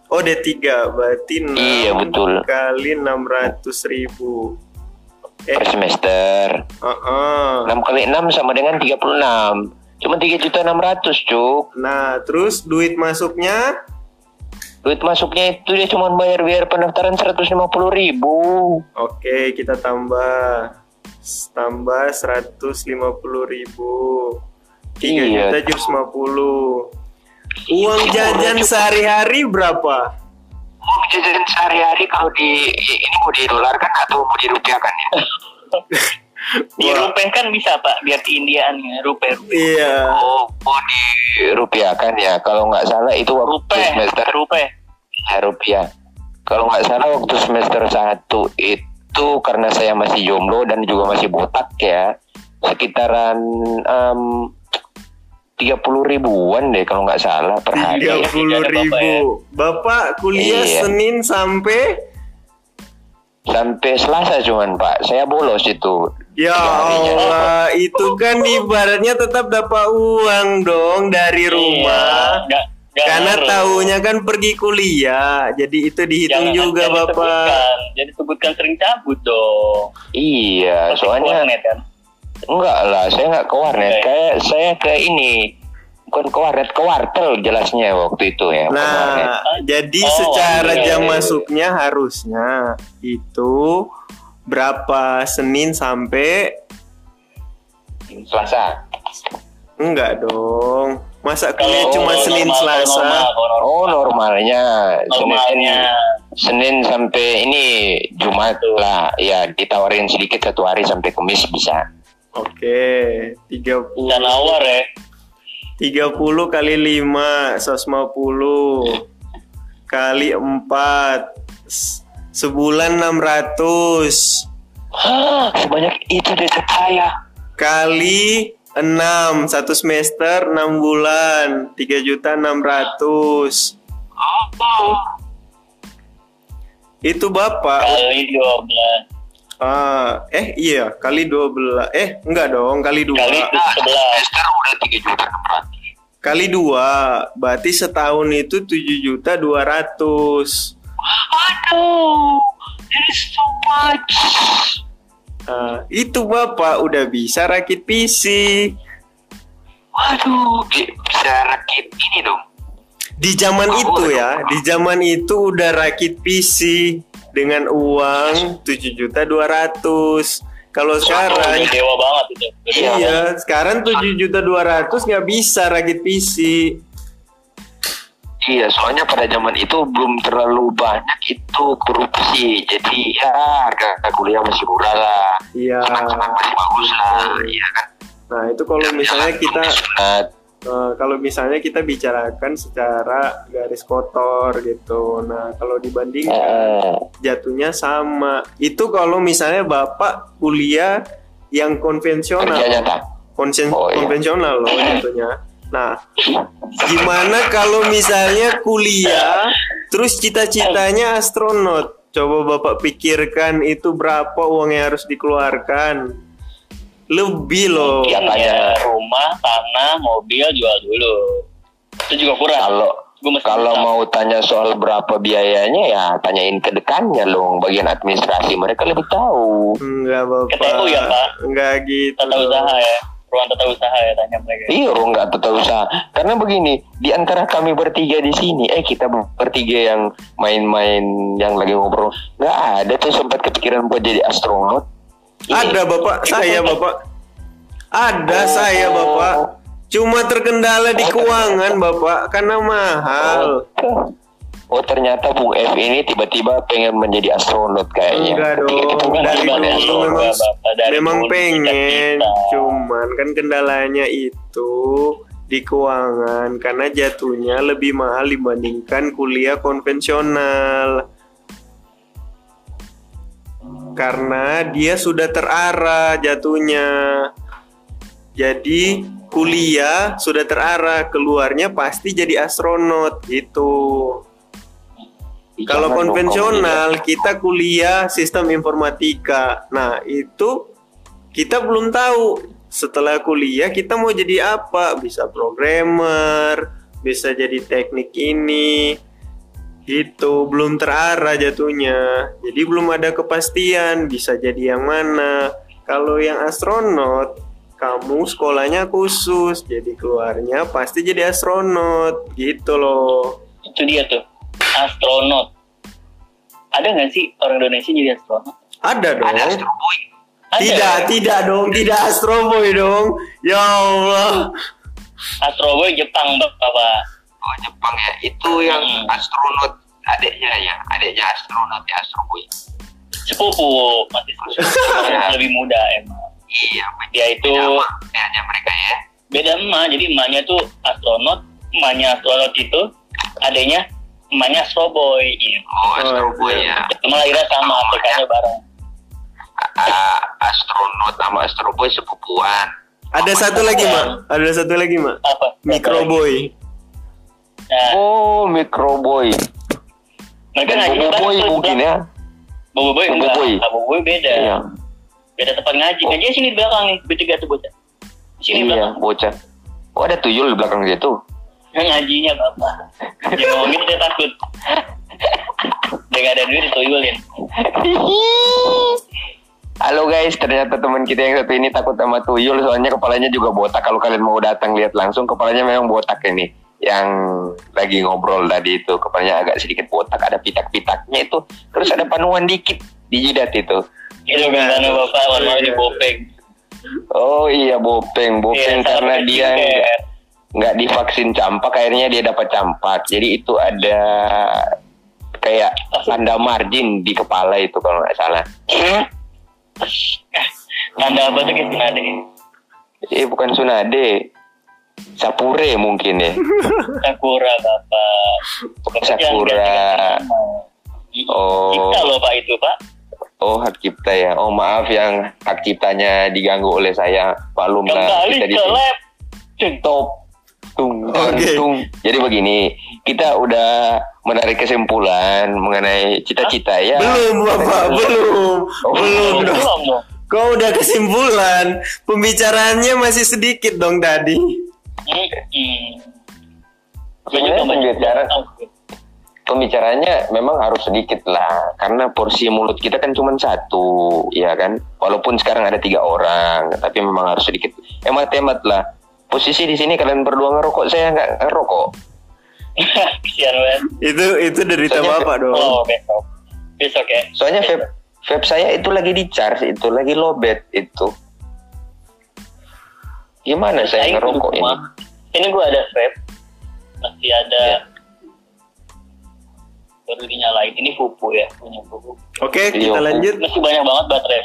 oh D3 berarti 6 Iya, betul. kali 600 ribu eh Per semester. uh-uh. 6 kali 6 sama dengan 36. Cuma 3 juta 600 cuk. nah terus duit masuknya Duit masuknya itu dia cuma bayar biaya pendaftaran 150 ribu. oke kita tambah tambah 150 ribu 3 Iya. juta jus 50 uang jajan sehari-hari berapa Uang jajan sehari-hari kalau di ini mau didolarkan atau mau dirupiahkan ya? Di rupiah kan bisa pak, biar di Indiaannya rupiah. iya Oh, mau dirupiahkan ya. Kalau nggak salah itu waktu Rupiah, semester rupiah. ya, rupiah. Kalau nggak salah waktu semester 1 itu karena saya masih jomblo dan juga masih botak ya, sekitaran em, 30 ribuan deh kalau nggak salah per hari. tiga ya. puluh Ada ribu Bapak ya? bapak kuliah Iya. Senin sampai Sampai Selasa cuman Pak, saya bolos itu. ya. Allah itu kan ibaratnya tetap dapat uang dong dari rumah Iya, nggak- nggak karena ngaruh. tahunya kan pergi kuliah jadi itu dihitung Jangan- juga jangan bapak disebutkan. Jadi sebutkan sering cabut dong. Iya, Pasti soalnya warnet kan. enggak lah, saya nggak ke warnet. Oke. Kayak saya ke ini bukan ke warnet ke wartel jelasnya waktu itu ya. Nah, jadi Oh, secara iya, jam iya. masuknya harusnya itu berapa Senin sampai Selasa. enggak dong. Masa kuliah cuma kalau Senin normal, Selasa? normal, normal. Oh normalnya normalnya Senin sampai ini Jumat lah ya ditawarin sedikit satu hari sampai Kamis bisa. Oke, 30 bisa nawar ya 30 kali 5 150 kali 4 sebulan 600 Hah, sebanyak itu deh saya. kali 6 satu semester 6 bulan 3 juta 600 itu bapak. Kali 12 ah, eh iya kali 12 eh enggak dong kali 2 kali 11 Semester udah tiga juta enam ratus. kali 2 berarti setahun itu 7 juta 200 Aduh, is so much. Ah, itu bapak udah bisa rakit PC. Waduh, bi- bisa rakit ini dong. di zaman itu ya di zaman itu udah rakit PC dengan uang 7 juta 200 kalau udah sekarang dewa banget itu. Udah banget. iya. sekarang 7 juta 200 nggak bisa rakit PC Iya, soalnya pada zaman itu belum terlalu banyak itu korupsi. Jadi ya harga kuliah masih murah lah. iya Senang-senang masih bagus lah, iya kan. nah itu kalau misalnya kita. Eh, kalau misalnya kita bicarakan secara garis kotor gitu. Nah, kalau dibandingkan Oh, jatuhnya sama. Itu kalau misalnya Bapak kuliah yang konvensional. Konsen- Oh, iya. konvensional loh jatuhnya. Nah, gimana kalau misalnya kuliah terus cita-citanya astronot? Coba Bapak pikirkan itu berapa uang yang harus dikeluarkan? Lebih loh. Iya. ya rumah tanah mobil jual dulu itu juga kurang Kalau Gua mesti kalau mau tanya soal berapa biayanya ya tanyain ke dekannya loh bagian administrasi mereka lebih tahu. Enggak Bapak. Ya, Pak? Enggak gitu. tata usaha ya ruang tata usaha ya tanya mereka Iya, orang nggak tahu usaha. Karena begini, di antara kami bertiga di sini, eh kita bertiga yang main-main, yang lagi ngobrol, nggak ada tuh sempat kepikiran buat jadi astronot. Ada Bapak, saya Bapak. Ada saya Bapak. Cuma terkendala di keuangan Bapak karena mahal. Oh ternyata Bung F ini tiba-tiba pengen menjadi astronot kayaknya. Enggak dong. Bukan Dari dari dulu memang dari memang dulu pengen. Cuman kan kendalanya itu di keuangan karena jatuhnya lebih mahal dibandingkan kuliah konvensional. Karena dia sudah terarah jatuhnya. Jadi kuliah sudah terarah, keluarnya pasti jadi astronot gitu. Ih, Kalau jangan dong, konvensional kita kuliah sistem informatika. Nah, itu kita belum tahu setelah kuliah kita mau jadi apa? Bisa programmer, bisa jadi teknik ini. Gitu, belum terarah jatuhnya. Jadi belum ada kepastian bisa jadi yang mana. Kalau yang astronot, kamu sekolahnya khusus, jadi keluarnya pasti jadi astronot. Gitu loh. itu dia tuh astronot ada nggak sih orang Indonesia jadi astronot Ada dong. Ada Astro Boy. ada Tidak, ya? tidak dong, tidak Astro Boy dong. Ya Allah. Astro Boy Jepang bapak Oh Jepang ya, itu yang Hmm. astronot adiknya ya, adiknya astronot ya Astro Boy. sepupu masih sepupu Ya. lebih muda emang Iya, dia itu beda adiknya mereka ya. beda emak jadi emaknya tuh astronot emaknya astronot itu adanya emaknya Astro Boy iya. Oh Astro Oh, Boy iya. ya. Emang lahirnya sama aplikasinya bareng A- astronot sama Astro Boy sepupuan. Ada satu lagi, Mak. Ada satu lagi, Mak. apa Micro Boy. nah Oh, Micro Boy. mereka ngaji Bobo Boy mungkin ya. Bobo Boy Bobo enggak Boy. Ah, Bobo Boy beda Iya. beda tempat ngaji ngaji sini di belakang nih bertiga tuh bocah sini Iya, belakang bocah. Oh, ada tuyul di belakang dia tuh. Yang ngajinya bapak dia ngomongin dia takut dia gak ada duit dituyulin Halo Halo guys, ternyata teman kita yang satu ini takut sama tuyul soalnya kepalanya juga botak. Kalau kalian mau datang lihat langsung, kepalanya memang botak ini. Yang lagi ngobrol tadi itu kepalanya agak sedikit botak, ada pitak-pitaknya itu. Terus ada panuan dikit di jidat itu. Itu bintangnya bapak warna di bopeng. Oh iya bopeng, bopeng Iya, karena dia skincare. Nggak divaksin campak, akhirnya dia dapat campak. Jadi itu ada kayak tanda margin di kepala itu kalau nggak salah. Tanda apa tuh kita ada? Eh bukan Sunade, Sapure mungkin ya. Sakura bapak. Sakura. Oh. Cipta loh pak itu pak. Oh hak cipta ya. Oh maaf yang hak ciptanya diganggu oleh saya. Maklum lah Kembali kita di ke lab. Top. Tung, tung. Jadi begini, kita udah menarik kesimpulan mengenai cita-cita ya. Belum bapak, belum, Oh, belum dong. Belum dong. Kau udah kesimpulan, pembicaraannya masih sedikit dong tadi. Sebenarnya pembicaraan-. Pembicaranya memang harus sedikit lah, karena porsi mulut kita kan cuma satu, ya kan. Walaupun sekarang ada tiga orang, tapi memang harus sedikit hemat-hemat lah. Posisi di sini kalian berdua ngerokok, saya nggak ngerokok. Kesian banget. Itu itu derita Soalnya- bapak dong. Oh besok. Besok ya. Soalnya vape, vape saya itu lagi di charge, itu lagi lowbat itu. Gimana saya ngerokok ini? rumah. Ini gua ada vape. Masih ada. Iya. Baru dinyalain. Ini pupu ya. Punya pupu. Oke, Iya, kita Bu. lanjut. Masih banyak banget baterai.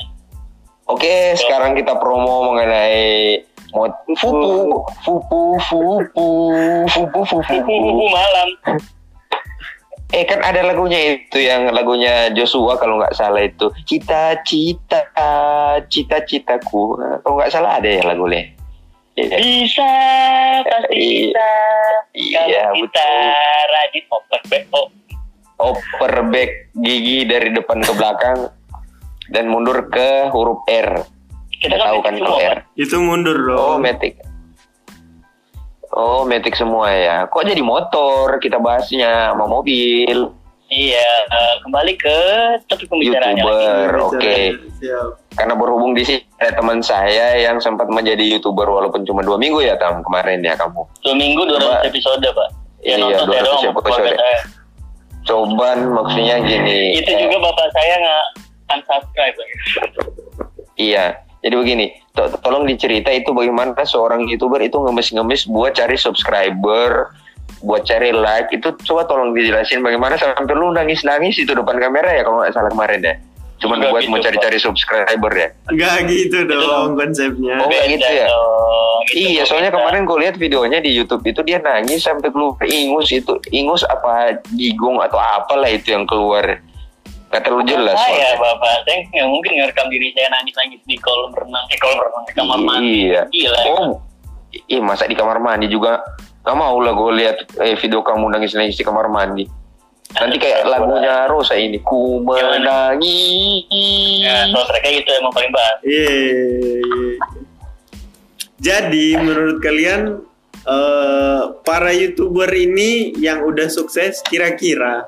Oke, sekarang kita promo mengenai mod fupu, fupu, fupu, fupu, fupu. Pupu malam. Eh kan ada lagunya itu yang lagunya Joshua kalau nggak salah itu cita-cita cita-citaku kalau nggak salah ada ya lagunya. Iya. Bisa, pasti bisa. Iya, Kalau kita betul. rajin oper BO. Oper back gigi dari depan ke belakang dan mundur ke huruf R. Kita tahu kan kalau R. Itu mundur Oh, dong. metik. Oh, metik semua ya. Kok jadi motor kita bahasnya sama mobil? Iya, eh, kembali ke topik pembicaraannya. YouTuber, oke. Siap. Karena berhubung di sini ada teman saya yang sempat menjadi youtuber walaupun cuma dua minggu ya tam kemarin ya kamu. Dua minggu 200 episode, Pak. Ya Iya, 200 doang, episode. saya. Coban maksudnya gini. Itu eh, juga bapak saya nggak unsubscribe. Pak. Iya. Jadi begini, to- tolong dicerita itu bagaimana seorang youtuber itu ngemis-ngemis buat cari subscriber, buat cari like itu coba tolong dijelasin bagaimana sampai lu nangis-nangis itu depan kamera ya kalau nggak salah kemarin ya. Cuman Nggak buat gitu, mau cari-cari subscriber ya. Nggak gitu dong konsepnya. Oh, nggak gitu ya? dong, itu iya, soalnya beda. kemarin gue lihat videonya di YouTube itu dia nangis sampai keluar ingus itu ingus apa gigung atau apalah itu yang keluar. Gak terlalu jelas. Saya soalnya. bapak, saya nggak mungkin ngerekam diri saya nangis-nangis di kolam renang, eh kolam renang, di kamar mandi. Iya. Gila. Oh, iya masa di kamar mandi juga gak mau lah gue lihat eh, video kamu nangis-nangis di kamar mandi. Nanti kayak lagunya Rosa ini ku menangis. Ya, soundtracknya itu emang paling bahas. Iya. Jadi menurut kalian eh, para youtuber ini yang udah sukses kira-kira.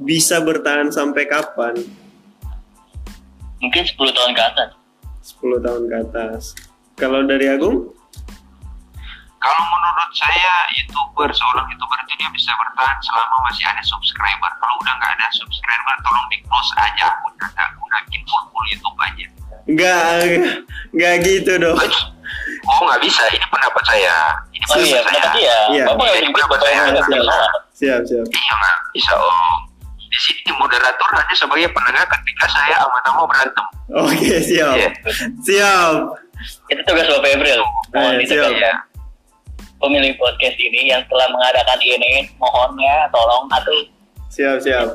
Bisa bertahan sampai kapan? Mungkin 10 tahun ke atas. 10 tahun ke atas. Kalau dari Agung? Kalau menurut saya youtuber seorang youtuber itu dia bisa bertahan selama masih ada subscriber. Kalau udah nggak ada subscriber, tolong di close aja. Udah nggak gunain full full YouTube aja. Nggak, nggak gitu dong. Oh nggak bisa. Ini pendapat saya. Oh iya, saya. pendapat dia. Iya. Bapak Ini juga bapak saya. Siap, siap, siap. Iya nggak bisa om. Di sini moderator hanya sebagai penengah ketika saya sama nama berantem. Oke, siap. Iya. Siap. Itu tugas Bapak April. Mohon Eh, ditegaskan. Iya. Pemilik podcast ini yang telah mengadakan ini, mohonnya tolong atau Siap, siap.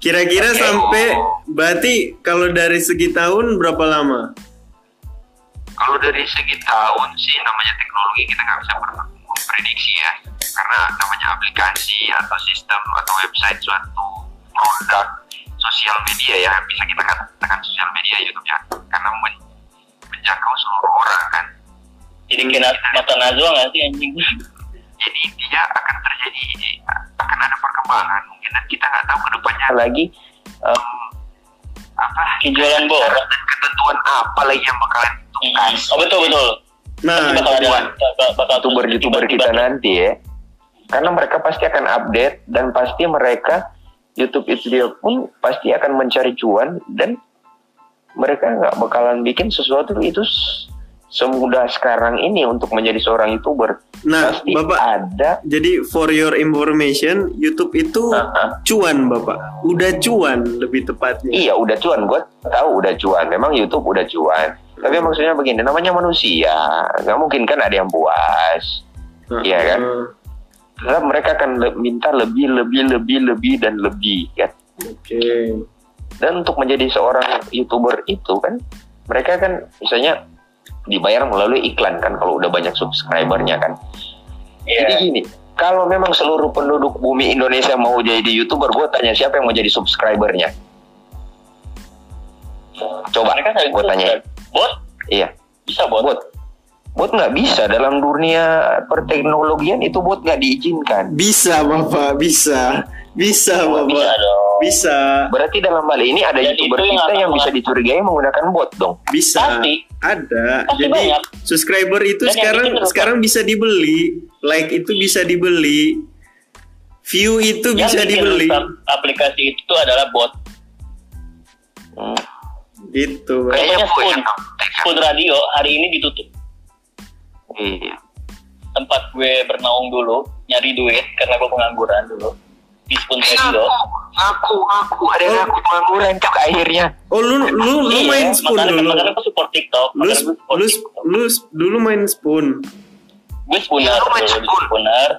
Kira-kira Oke. sampai berarti kalau dari segi tahun berapa lama? Kalau dari segi tahun sih namanya teknologi kita nggak bisa pernah memprediksi ya. Karena namanya aplikasi atau sistem atau website suatu produk sosial media ya bisa kita katakan sosial media YouTube ya karena men- menjangkau seluruh orang kan. jadi kena mata Najwa nggak sih anjing? Jadi intinya akan terjadi akan ada perkembangan mungkin dan kita nggak tahu ke depannya lagi em, apa Jualan borak. dan ketentuan apa lagi yang bakalan Oh betul betul. Nah, bakal ada buat bakal, bakal youtuber kita nanti ya karena mereka pasti akan update dan pasti mereka YouTube itu dia pun pasti akan mencari cuan dan mereka nggak bakalan bikin sesuatu itu semudah sekarang ini untuk menjadi seorang youtuber nah, pasti Bapak ada Jadi for your information, YouTube itu Aha. cuan bapak, udah cuan lebih tepatnya. Iya udah cuan, gue tahu udah cuan. Memang YouTube udah cuan. Tapi maksudnya begini, namanya manusia, nggak mungkin kan ada yang puas. Iya kan? Heeh. Tetap mereka akan le- minta lebih, lebih, lebih, lebih dan lebih kan. Oke. Dan untuk menjadi seorang youtuber itu kan, mereka kan misalnya dibayar melalui iklan kan kalau udah banyak subscribernya kan. Iya. Jadi gini, kalau memang seluruh penduduk bumi Indonesia mau jadi youtuber, gue tanya siapa yang mau jadi subscribernya? Coba, gue tanya. Bot Iya. bisa bot. bot bot nggak bisa dalam dunia perteknologian itu bot nggak diizinkan Bisa bapak, bisa, bisa bapak, Bisa dong. bisa, berarti dalam hal ini ada Jadi youtuber itu yang kita yang bisa dicurigai menggunakan bot dong bisa. Pasti. Ada. Pasti Jadi banyak. subscriber itu Dan sekarang terus, sekarang bisa dibeli, like itu bisa dibeli, view itu Yang bisa dibeli, aplikasi itu adalah bot. Hmm. gitu. Bapak. Kayaknya kontak. Spoon Radio hari ini ditutup. Iya Tempat gue bernaung dulu, nyari duit karena gue pengangguran dulu. Di Spoon Radio. aku aku ada yang aku pengangguran cok akhirnya Oh lu lu lu Iya, main spoon makanya, dulu. Makanya gue support TikTok. Lu support lu TikTok. lu dulu main spoon. gue spooner main Spoon. spooner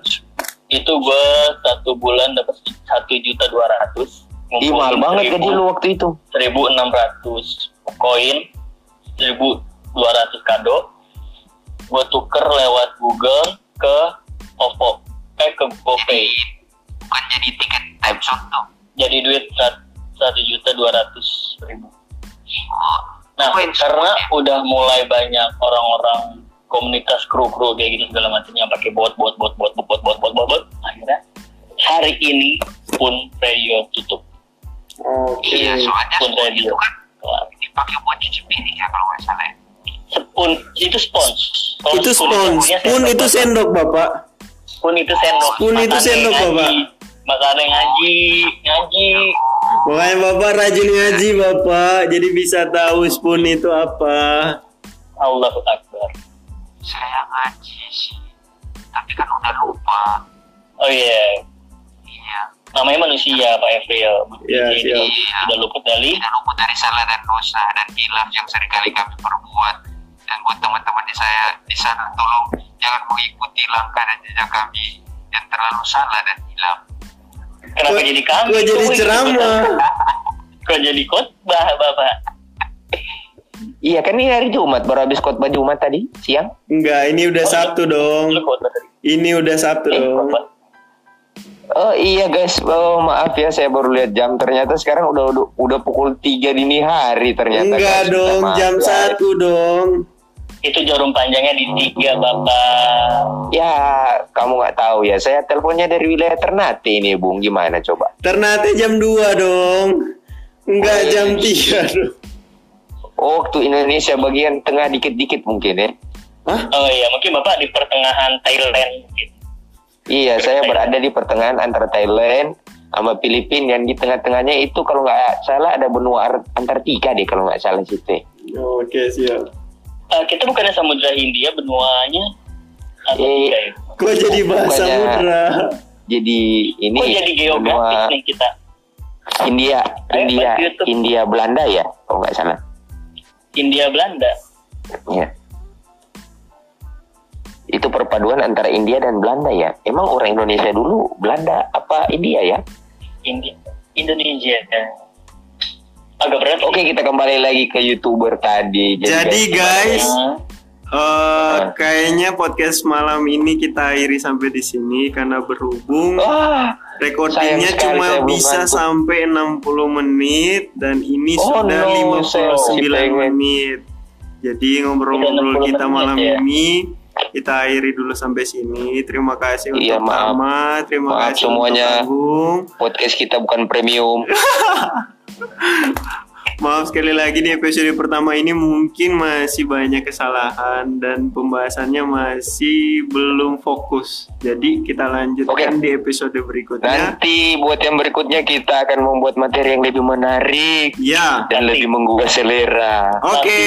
itu gue satu bulan dapat satu juta dua ratus Ih, mahal banget gaji lu waktu itu seribu enam ratus koin seribu dua ratus kado gue tuker lewat Google ke OVO eh ke GoPay bukan jadi tiket time shot tuh jadi duit sat- satu juta dua ratus ribu nah Koin karena Spoon, udah mulai banyak orang-orang komunitas kru-kru kayak gitu segala macam yang pakai bot bot bot bot bot bot bot bot bot bot akhirnya hari ini pun radio tutup Oke. iya soalnya Spoon Radio. itu kan Kelar. dipakai buat cuci piring ya kalau nggak salah ya. Spoon itu spons. Kalau Itu spoon spoon, itu sendok bapak. Spoon itu sendok. Spoon itu sendok, ngaji. Bapak. Makannya ngaji, ngaji. Makanya bapak rajin ngaji bapak, jadi bisa tahu spoon itu apa. Allahu Akbar. saya ngaji sih tapi kan udah lupa Oh iya, iya namanya manusia Pak Evril. Iya, Jadi siap. tidak luput dari tidak luput dari salah dan dosa dan hilaf yang sering kali kami perbuat dan buat teman-teman di saya di sana tolong jangan mengikuti langkah dan jejak kami yang terlalu salah dan hilaf kenapa Kok- jadi kami? kok jadi ceramah? Kok jadi khotbah Bapak? iya kan ini hari Jumat baru habis khotbah Jumat tadi siang Enggak, ini udah Sabtu dong. Lu khotbah tadi. Ini udah Sabtu Eh, dong. khotbah. oh iya guys oh maaf ya saya baru lihat jam ternyata sekarang udah udah, udah pukul 3 dini hari ternyata Enggak guys. Dong, maaf, jam guys. satu dong. Itu jarum panjangnya di tiga Bapak. Ya, kamu nggak tahu ya. Saya teleponnya dari wilayah Ternate ini, Bung. Gimana coba? Ternate jam 2 dong. Enggak Oh, iya. jam 3 dong. Oh, waktu Indonesia bagian tengah dikit-dikit mungkin ya. Hah? Oh iya, mungkin Bapak di pertengahan Thailand. mungkin. Iya, saya berada di pertengahan antara Thailand sama Filipina yang di tengah-tengahnya itu kalau nggak salah ada benua Ar- Antartika deh kalau nggak salah situ. Oke, siap. Eh, kita bukannya Samudra Hindia benuanya atau Eh, tiga ya? Kok jadi bahasa Bukannya- mudra? Jadi ini Kok jadi geografis benua nih kita? India, Ayo, India. India Belanda ya kalau nggak salah. India Belanda. Iya. Itu perpaduan antara India dan Belanda ya. Emang orang Indonesia dulu Belanda apa India ya? India Indonesia. Agak berat. Oke kita kembali lagi ke youtuber tadi. Jadi, guys, Nah, Eh, kayaknya podcast malam ini kita akhiri sampai di sini karena berhubung Wah, recordingnya cuma bisa ngantuk. sampai 60 menit dan ini Oh, sudah no, 59 saya masih pengen. menit. Jadi ngobrol-ngobrol Udah 60 kita menit malam ya. ini kita akhiri dulu sampai sini. Terima kasih Iya, untuk maaf. Tama, terima Maaf kasih semuanya. untuk Agung. podcast kita bukan premium. Maaf sekali lagi di episode pertama ini mungkin masih banyak kesalahan dan pembahasannya masih belum fokus. Jadi kita lanjutkan Oke. di episode berikutnya. Nanti buat yang berikutnya kita akan membuat materi yang lebih menarik Ya, dan lebih menggugah selera. oke.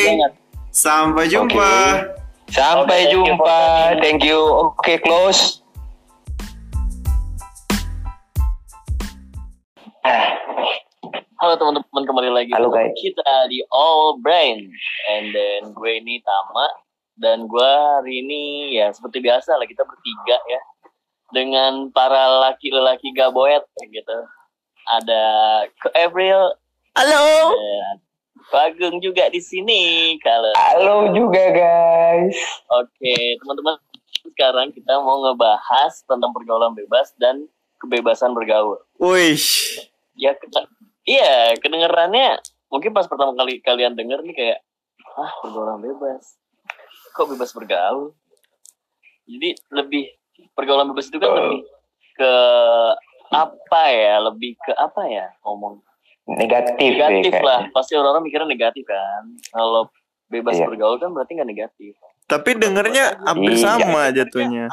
Sampai jumpa. Sampai Oke, thank you jumpa. Thank you. Oke, close. Ah, Halo teman-teman kembali lagi Halo, guys. kita di All Brain and then gue ini Tama dan gue hari ini ya seperti biasa lah kita bertiga ya dengan para laki-laki gaboet gitu. Ada Ko Avril. Halo. dan Ko Agung juga di sini. Kalau Halo juga guys. oke teman-teman sekarang kita mau ngebahas tentang pergaulan bebas dan kebebasan bergaul. Wih, ya kita iya kedengerannya mungkin pas pertama kali kalian denger nih kayak ah pergaulan bebas. Kok bebas bergaul? Jadi lebih pergaulan bebas itu kan lebih ke apa ya? Lebih ke apa ya ngomong? Negatif, negatif ya, lah. Kayaknya. pasti orang-orang mikirnya negatif kan. Kalau bebas Iya. bergaul kan berarti nggak negatif. Tapi dengernya hampir Iya. sama jatuhnya.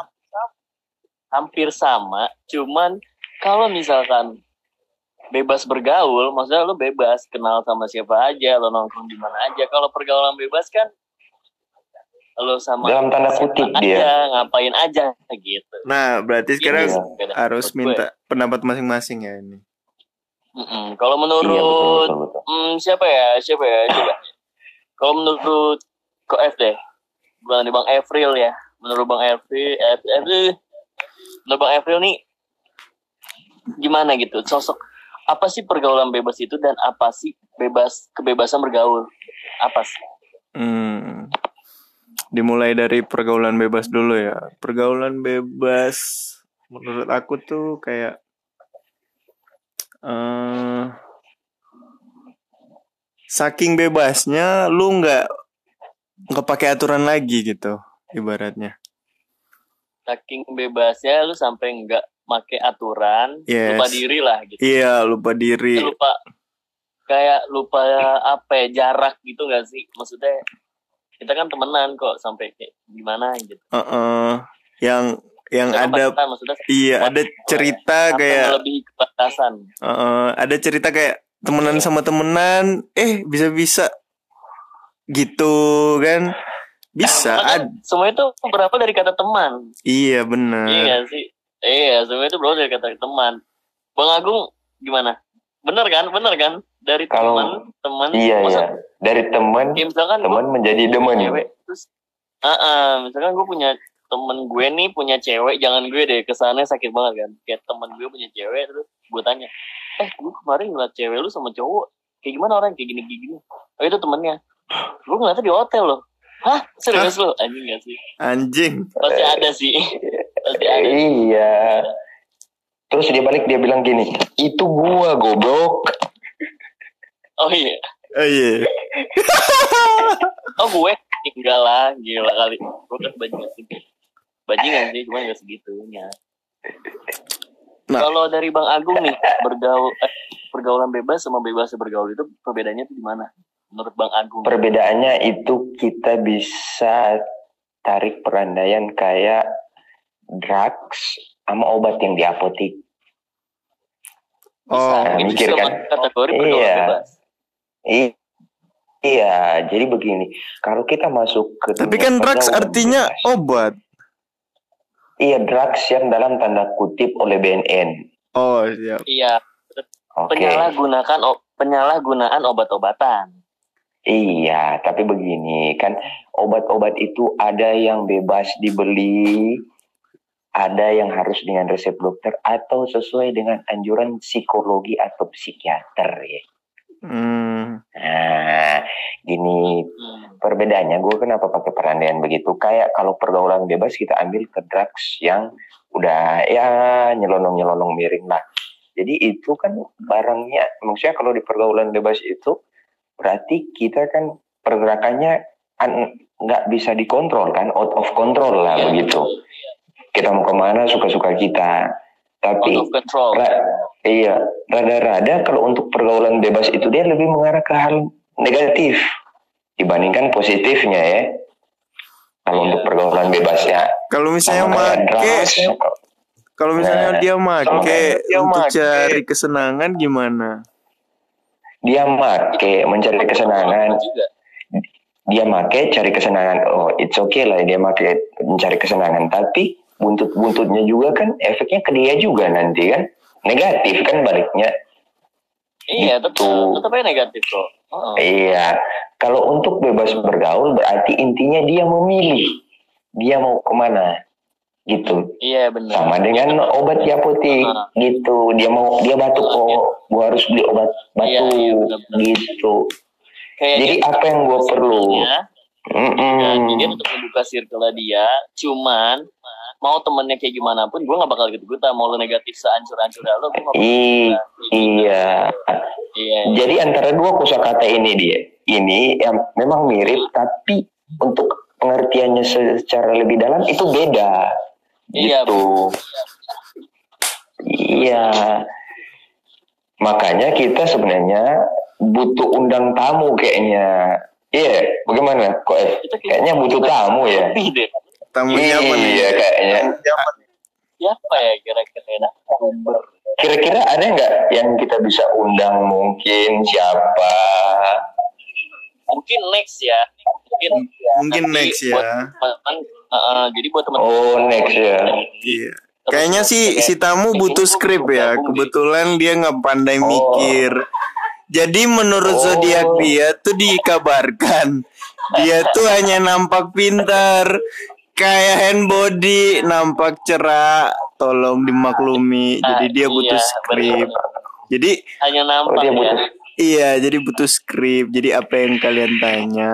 hampir sama. Cuman kalau misalkan bebas bergaul maksudnya lu bebas kenal sama siapa aja lo nongkrong di mana aja kalau pergaulan bebas kan lo sama Dalam tanda kutip aja, dia. ngapain aja gitu Nah, berarti sekarang Iya. Beda harus menurut gue. minta pendapat masing-masing ya ini. Kalau Iya, menurut betul, betul, betul. hmm, siapa ya siapa ya coba kalau menurut ko F deh bukan di bang April ya menurut bang April F, F, menurut bang April nih gimana gitu sosok apa sih pergaulan bebas itu dan apa sih bebas kebebasan bergaul apa sih Hmm. Dimulai dari pergaulan bebas dulu ya. Pergaulan bebas menurut aku tuh kayak eh saking bebasnya lu nggak nggak pakai aturan lagi gitu ibaratnya. saking bebasnya lu sampai nggak make aturan Yes. lupa diri lah gitu. Iya, lupa diri. lupa kayak lupa apa ya, jarak gitu gak sih? Maksudnya kita kan temenan kok sampai kayak gimana gitu. Heeh. yang yang Kita kan ada pacaran, maksudnya iya ada cerita sampai kayak melebihi kebatasan Heeh, ada cerita kayak temenan sama temenan eh bisa-bisa gitu kan? Bisa ad- semua itu berapa dari kata teman. Iya benar iya sih iya semua itu dari kata teman. Bang Agung gimana? Bener kan? Bener kan? Dari Kalau- teman teman Iya, iya. Dari teman, misalkan teman menjadi demen. cewek terus ah ah, misalkan gue punya temen gue nih punya cewek jangan gue deh kesannya sakit banget kan. Kayak temen gue punya cewek terus gue tanya eh gue kemarin ngeliat cewek lu sama cowok kayak gimana orang? Kayak gini kayak gini. Oh itu temennya. Gue ngeliatnya di hotel loh. Hah? Serius lo anjing gak sih? Anjing. Pasti ada sih Iya. Terus dia balik dia bilang gini, itu gua goblok. oh iya. Oh iya. Oh gue? Enggak lah gila kali. Gue kan bajingan sih bajingan sih cuma gak segitunya. Nah. kalau dari bang Agung nih bergaul eh, pergaulan bebas sama bebas bergaul itu perbedaannya itu di mana? Menurut bang Agung. Perbedaannya itu kita bisa tarik perandaian kayak drugs sama obat yang di apotik. bisa oh Nah, mikir juga kan? kategori Iya. bebas I- iya, jadi begini, kalau kita masuk ke tapi kan drugs artinya bebas, obat iya drugs yang dalam tanda kutip oleh BNN. oh siap iya Oke. penyalahgunakan penyalahgunaan obat-obatan Iya, tapi begini kan obat-obat itu ada yang bebas dibeli, ada yang harus dengan resep dokter atau sesuai dengan anjuran psikologi atau psikiater ya. hmm. Nah, gini perbedaannya gue kenapa pakai perandaian begitu? Kayak kalau pergaulan bebas kita ambil ke drugs yang udah ya nyelonong-nyelonong miring lah. Jadi itu kan barangnya, maksudnya kalau di pergaulan bebas itu berarti kita kan pergerakannya an- nggak bisa dikontrol kan, out of control lah begitu. Kita mau ke mana suka-suka kita. Tapi out of control ra- iya, rada-rada kalau untuk pergaulan bebas itu dia lebih mengarah ke hal negatif dibandingkan positifnya ya. Kalau Iya. untuk pergaulan bebasnya, Kalau misalnya make, kalau misalnya Nah, dia make dia untuk make. cari kesenangan gimana? dia make mencari kesenangan, dia make cari kesenangan. Oh, it's okay lah dia make mencari kesenangan, tapi buntut-buntutnya juga kan efeknya ke dia juga nanti kan negatif kan baliknya. iya Gitu. tetap aja negatif kok Oh. Iya, kalau untuk bebas bergaul berarti intinya dia memilih dia mau ke mana gitu. iya benar Sama dengan obat di apotek Ah. gitu. Dia mau dia batuk oh, gua harus beli obat Iya, batuk iya, benar-benar. gitu. kayak Jadi apa yang gua perlu? Ya, Mm-mm. dan dia tetap membuka circle dia cuman mau temennya kayak gimana pun gue gak bakal gitu gue mau lo negatif seancur-ancur lo gue gak bakal I- iya. iya Jadi antara dua kosakata ini dia, ini yang memang mirip tapi untuk pengertiannya secara lebih dalam itu beda. Iya, Gitu. Iya. Makanya kita sebenarnya butuh undang tamu kayaknya. Iya, bagaimana? Kok eh, kayaknya butuh tamu ya? lebih deh Tamunya apa nih? Iya, kayaknya. siapa ya kira-kira enak Uber Kira-kira ada nggak yang kita bisa undang mungkin siapa? mungkin next ya mungkin Mungkin nanti next ya. buat teman uh, uh, jadi buat teman Oh, next ya. Iya. Kayaknya sih si tamu butuh skrip ya. Kebetulan dia nggak pandai Oh. mikir. Jadi menurut Oh. zodiak dia tuh dikabarkan dia tuh hanya nampak pintar, kayak hand body, nampak cerah. Tolong dimaklumi. Jadi dia iya, butuh skrip. Jadi hanya Oh, nampak dia ya butuh. iya, jadi butuh skrip. Jadi apa yang kalian tanya,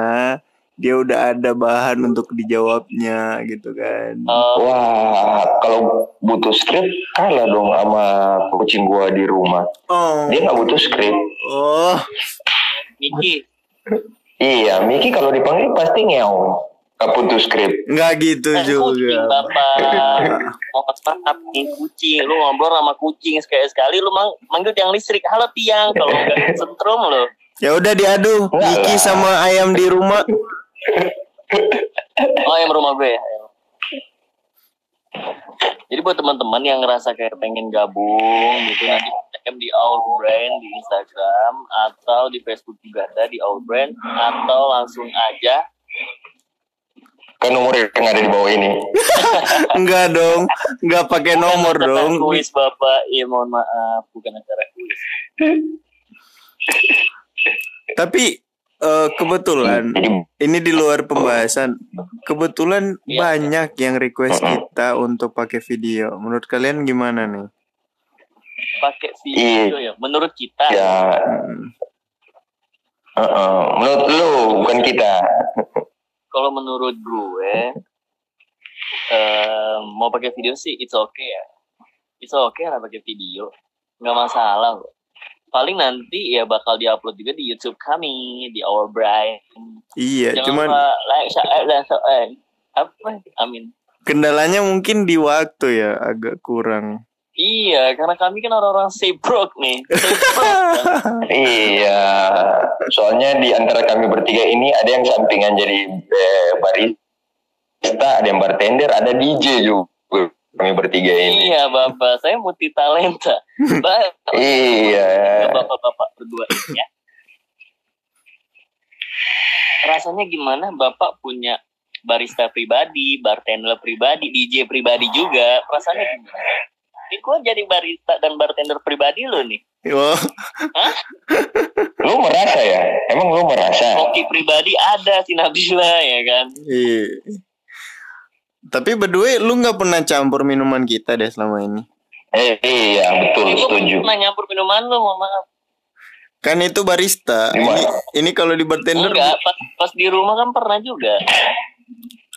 dia udah ada bahan untuk dijawabnya gitu kan. Oh, Wah, kalau butuh skrip kalah dong sama kucing gua di rumah. Oh. Dia nggak butuh skrip. Oh. Miki Iya, Miki kalau dipanggil pasti ngeong. Gak butuh skrip. Nggak gitu kucing juga. bapak mau nih kucing lu ngobrol sama kucing sekali sekali lu mang manggil tiang listrik halo tiang kalau nggak setrum lo Ya udah diadu Enggak lah. sama ayam di rumah. oh yang rumah gue ya jadi buat teman-teman yang ngerasa kayak pengen gabung gitu nanti DM di Our Brand di Instagram atau di Facebook juga ada di Our Brand atau langsung aja Kan nomor yang ada di bawah ini. Enggak dong. Enggak pakai nomor Bukan dong. kuis bapak iya mohon maaf bukan acara kuis Tapi eh, kebetulan ini di luar pembahasan. Kebetulan Iya. banyak yang request kita untuk pakai video. Menurut kalian gimana nih? pakai video ya menurut kita ya, Hmm. uh-uh. menurut lu bukan kita. Kalau menurut gue em, mau pakai video sih it's okay ya. It's okay lah pakai video. Nggak masalah kok. Paling nanti ya bakal diupload juga di YouTube kami di Our Bright Iya, jangan cuman lupa like share dan subscribe. Apa? Amin. kendalanya mungkin di waktu ya agak kurang. Iya karena kami kan orang-orang stay broke nih? Iya, soalnya di antara kami bertiga ini ada yang sampingan jadi eh, barista, ada yang bartender, ada DJ juga. Kami bertiga ini. iya bapak saya multi talenta baik Iya. bapak-bapak berdua ini ya rasanya gimana bapak punya barista pribadi bartender pribadi DJ pribadi juga rasanya gimana ini gue jadi barista dan bartender pribadi lo nih Wah, Lu merasa ya? Emang lu merasa? koki pribadi ada si Nabila ya kan iya. Tapi berdua lu nggak pernah campur minuman kita deh selama ini. Eh, iya, betul, gue setuju. pernah nyampur minuman lo mohon maaf Kan itu barista. Di Ini ini kalau di bartender enggak pas, pas di rumah kan pernah juga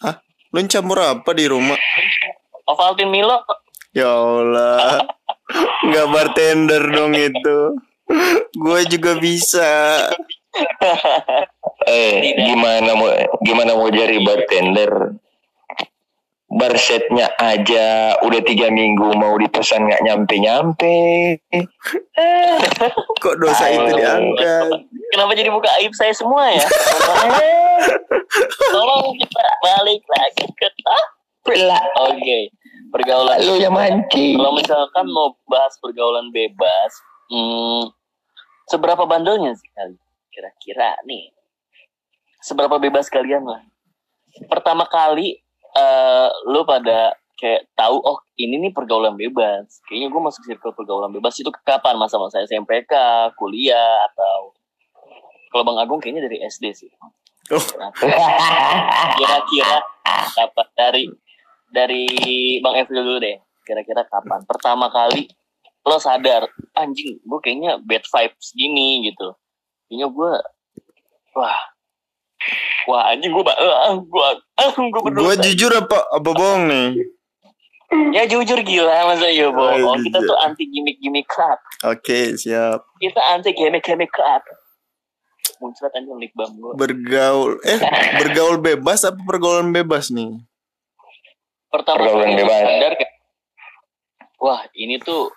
Hah? Lu campur apa di rumah? Ovaltine Milo Ya Allah. Nggak bartender dong itu. Gue juga bisa. Eh, gimana mau gimana mau jadi bartender? Barsetnya aja udah tiga minggu mau dipesan nggak nyampe nyampe. Kok dosa itu Ayo. diangkat? Kenapa jadi buka aib saya semua ya? Tolong kita balik lagi ke topik. Oke, pergaulan. Lu yang mancing. Kalau misalkan mau bahas pergaulan bebas, hmm, seberapa bandelnya sih kali? Kira-kira nih, seberapa bebas kalian lah? Pertama kali, eh lu pada kayak tahu, oh ini nih pergaulan bebas. Kayaknya gue masuk circle pergaulan bebas itu kapan? Masa-masa SMPK, kuliah, atau kalau Bang Agung kayaknya dari SD sih. Oh. Kira-kira kapan dari dari Bang Evril dulu deh. Kira-kira kapan? Pertama kali lo sadar, anjing, gue kayaknya bad vibes gini gitu. Kayaknya gue, wah, wah anjing gue, ah, gue, ah, gue berdosa. Gue jujur apa apa bohong nih? Ya jujur gila masa ya bohong. Oh, Kita tuh anti gimmick-gimmick club. Oke siap. Kita anti gimmick-gimmick club. Muncrat anjing lip bam gue. Bergaul eh bergaul bebas apa pergaulan bebas nih? Pertama Pergaulan kali bebas. sadar kayak wah ini tuh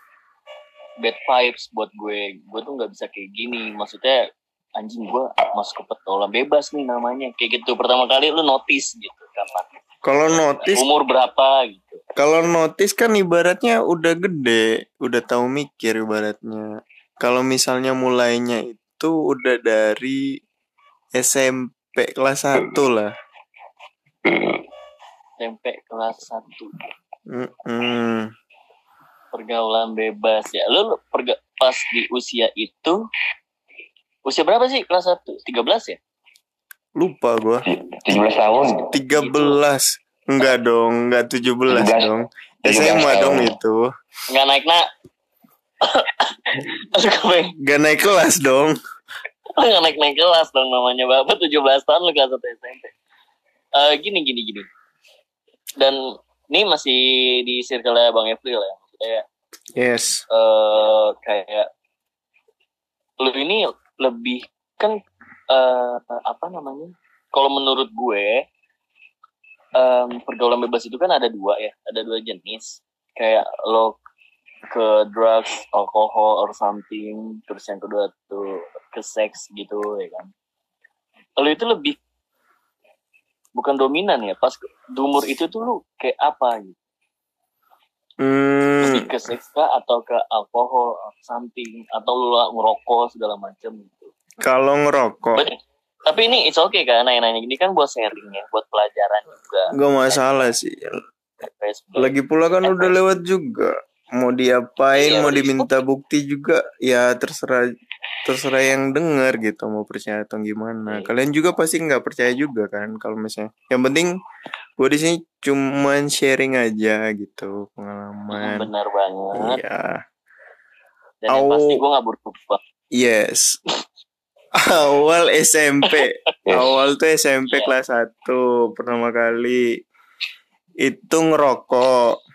bad vibes buat gue gue tuh nggak bisa kayak gini maksudnya anjing gue masuk ke pergaulan bebas nih namanya kayak gitu pertama kali lu notice gitu kapan Kalau notice umur berapa gitu kalau notice kan ibaratnya udah gede, udah tahu mikir ibaratnya. Kalau misalnya mulainya itu udah dari SMP kelas 1 lah. SMP kelas 1 Mm-mm. pergaulan bebas ya lu, lu perga- pas di usia itu usia berapa sih kelas 1 13 ya Lupa gua. 17 tahun. 13. Enggak dong, enggak 17 17. dong. 17 SMA dong itu. nggak naik nak. Gak naik kelas dong. Nggak naik naik kelas dong namanya bapak 17 tahun lu kelas satu SMP. Eh gini gini gini. Dan ini masih di circle Bang April ya. Maksudnya Yes. eh kayak lu ini lebih kan eh apa namanya? Kalau menurut gue em, pergaulan bebas itu kan ada dua ya, ada dua jenis. Kayak lo ke drugs, alkohol or something, terus yang kedua tuh ke seks gitu ya kan. Lo itu lebih bukan dominan ya, pas di umur itu tuh lu kayak apa gitu? Lebih Hmm, ke seks kah atau ke alkohol something atau lu ngerokok segala macam gitu. kalau ngerokok Berarti- tapi ini it's okay kan nanya-nanya gini kan buat sharing ya, buat pelajaran juga. gak masalah sih. Lagi pula kan udah lewat juga. Mau diapain, Iya, mau diminta bukti juga, ya terserah terserah yang denger gitu mau percaya atau gimana. Iya. Kalian juga pasti nggak percaya juga kan kalau misalnya. Yang penting gue di sini cuman sharing aja gitu pengalaman. benar banget. Iya. Dan yang Au. pasti gue gak berubah. Yes. Awal SMP. Awal tuh SMP Iya. kelas 1 pertama kali itu ngerokok.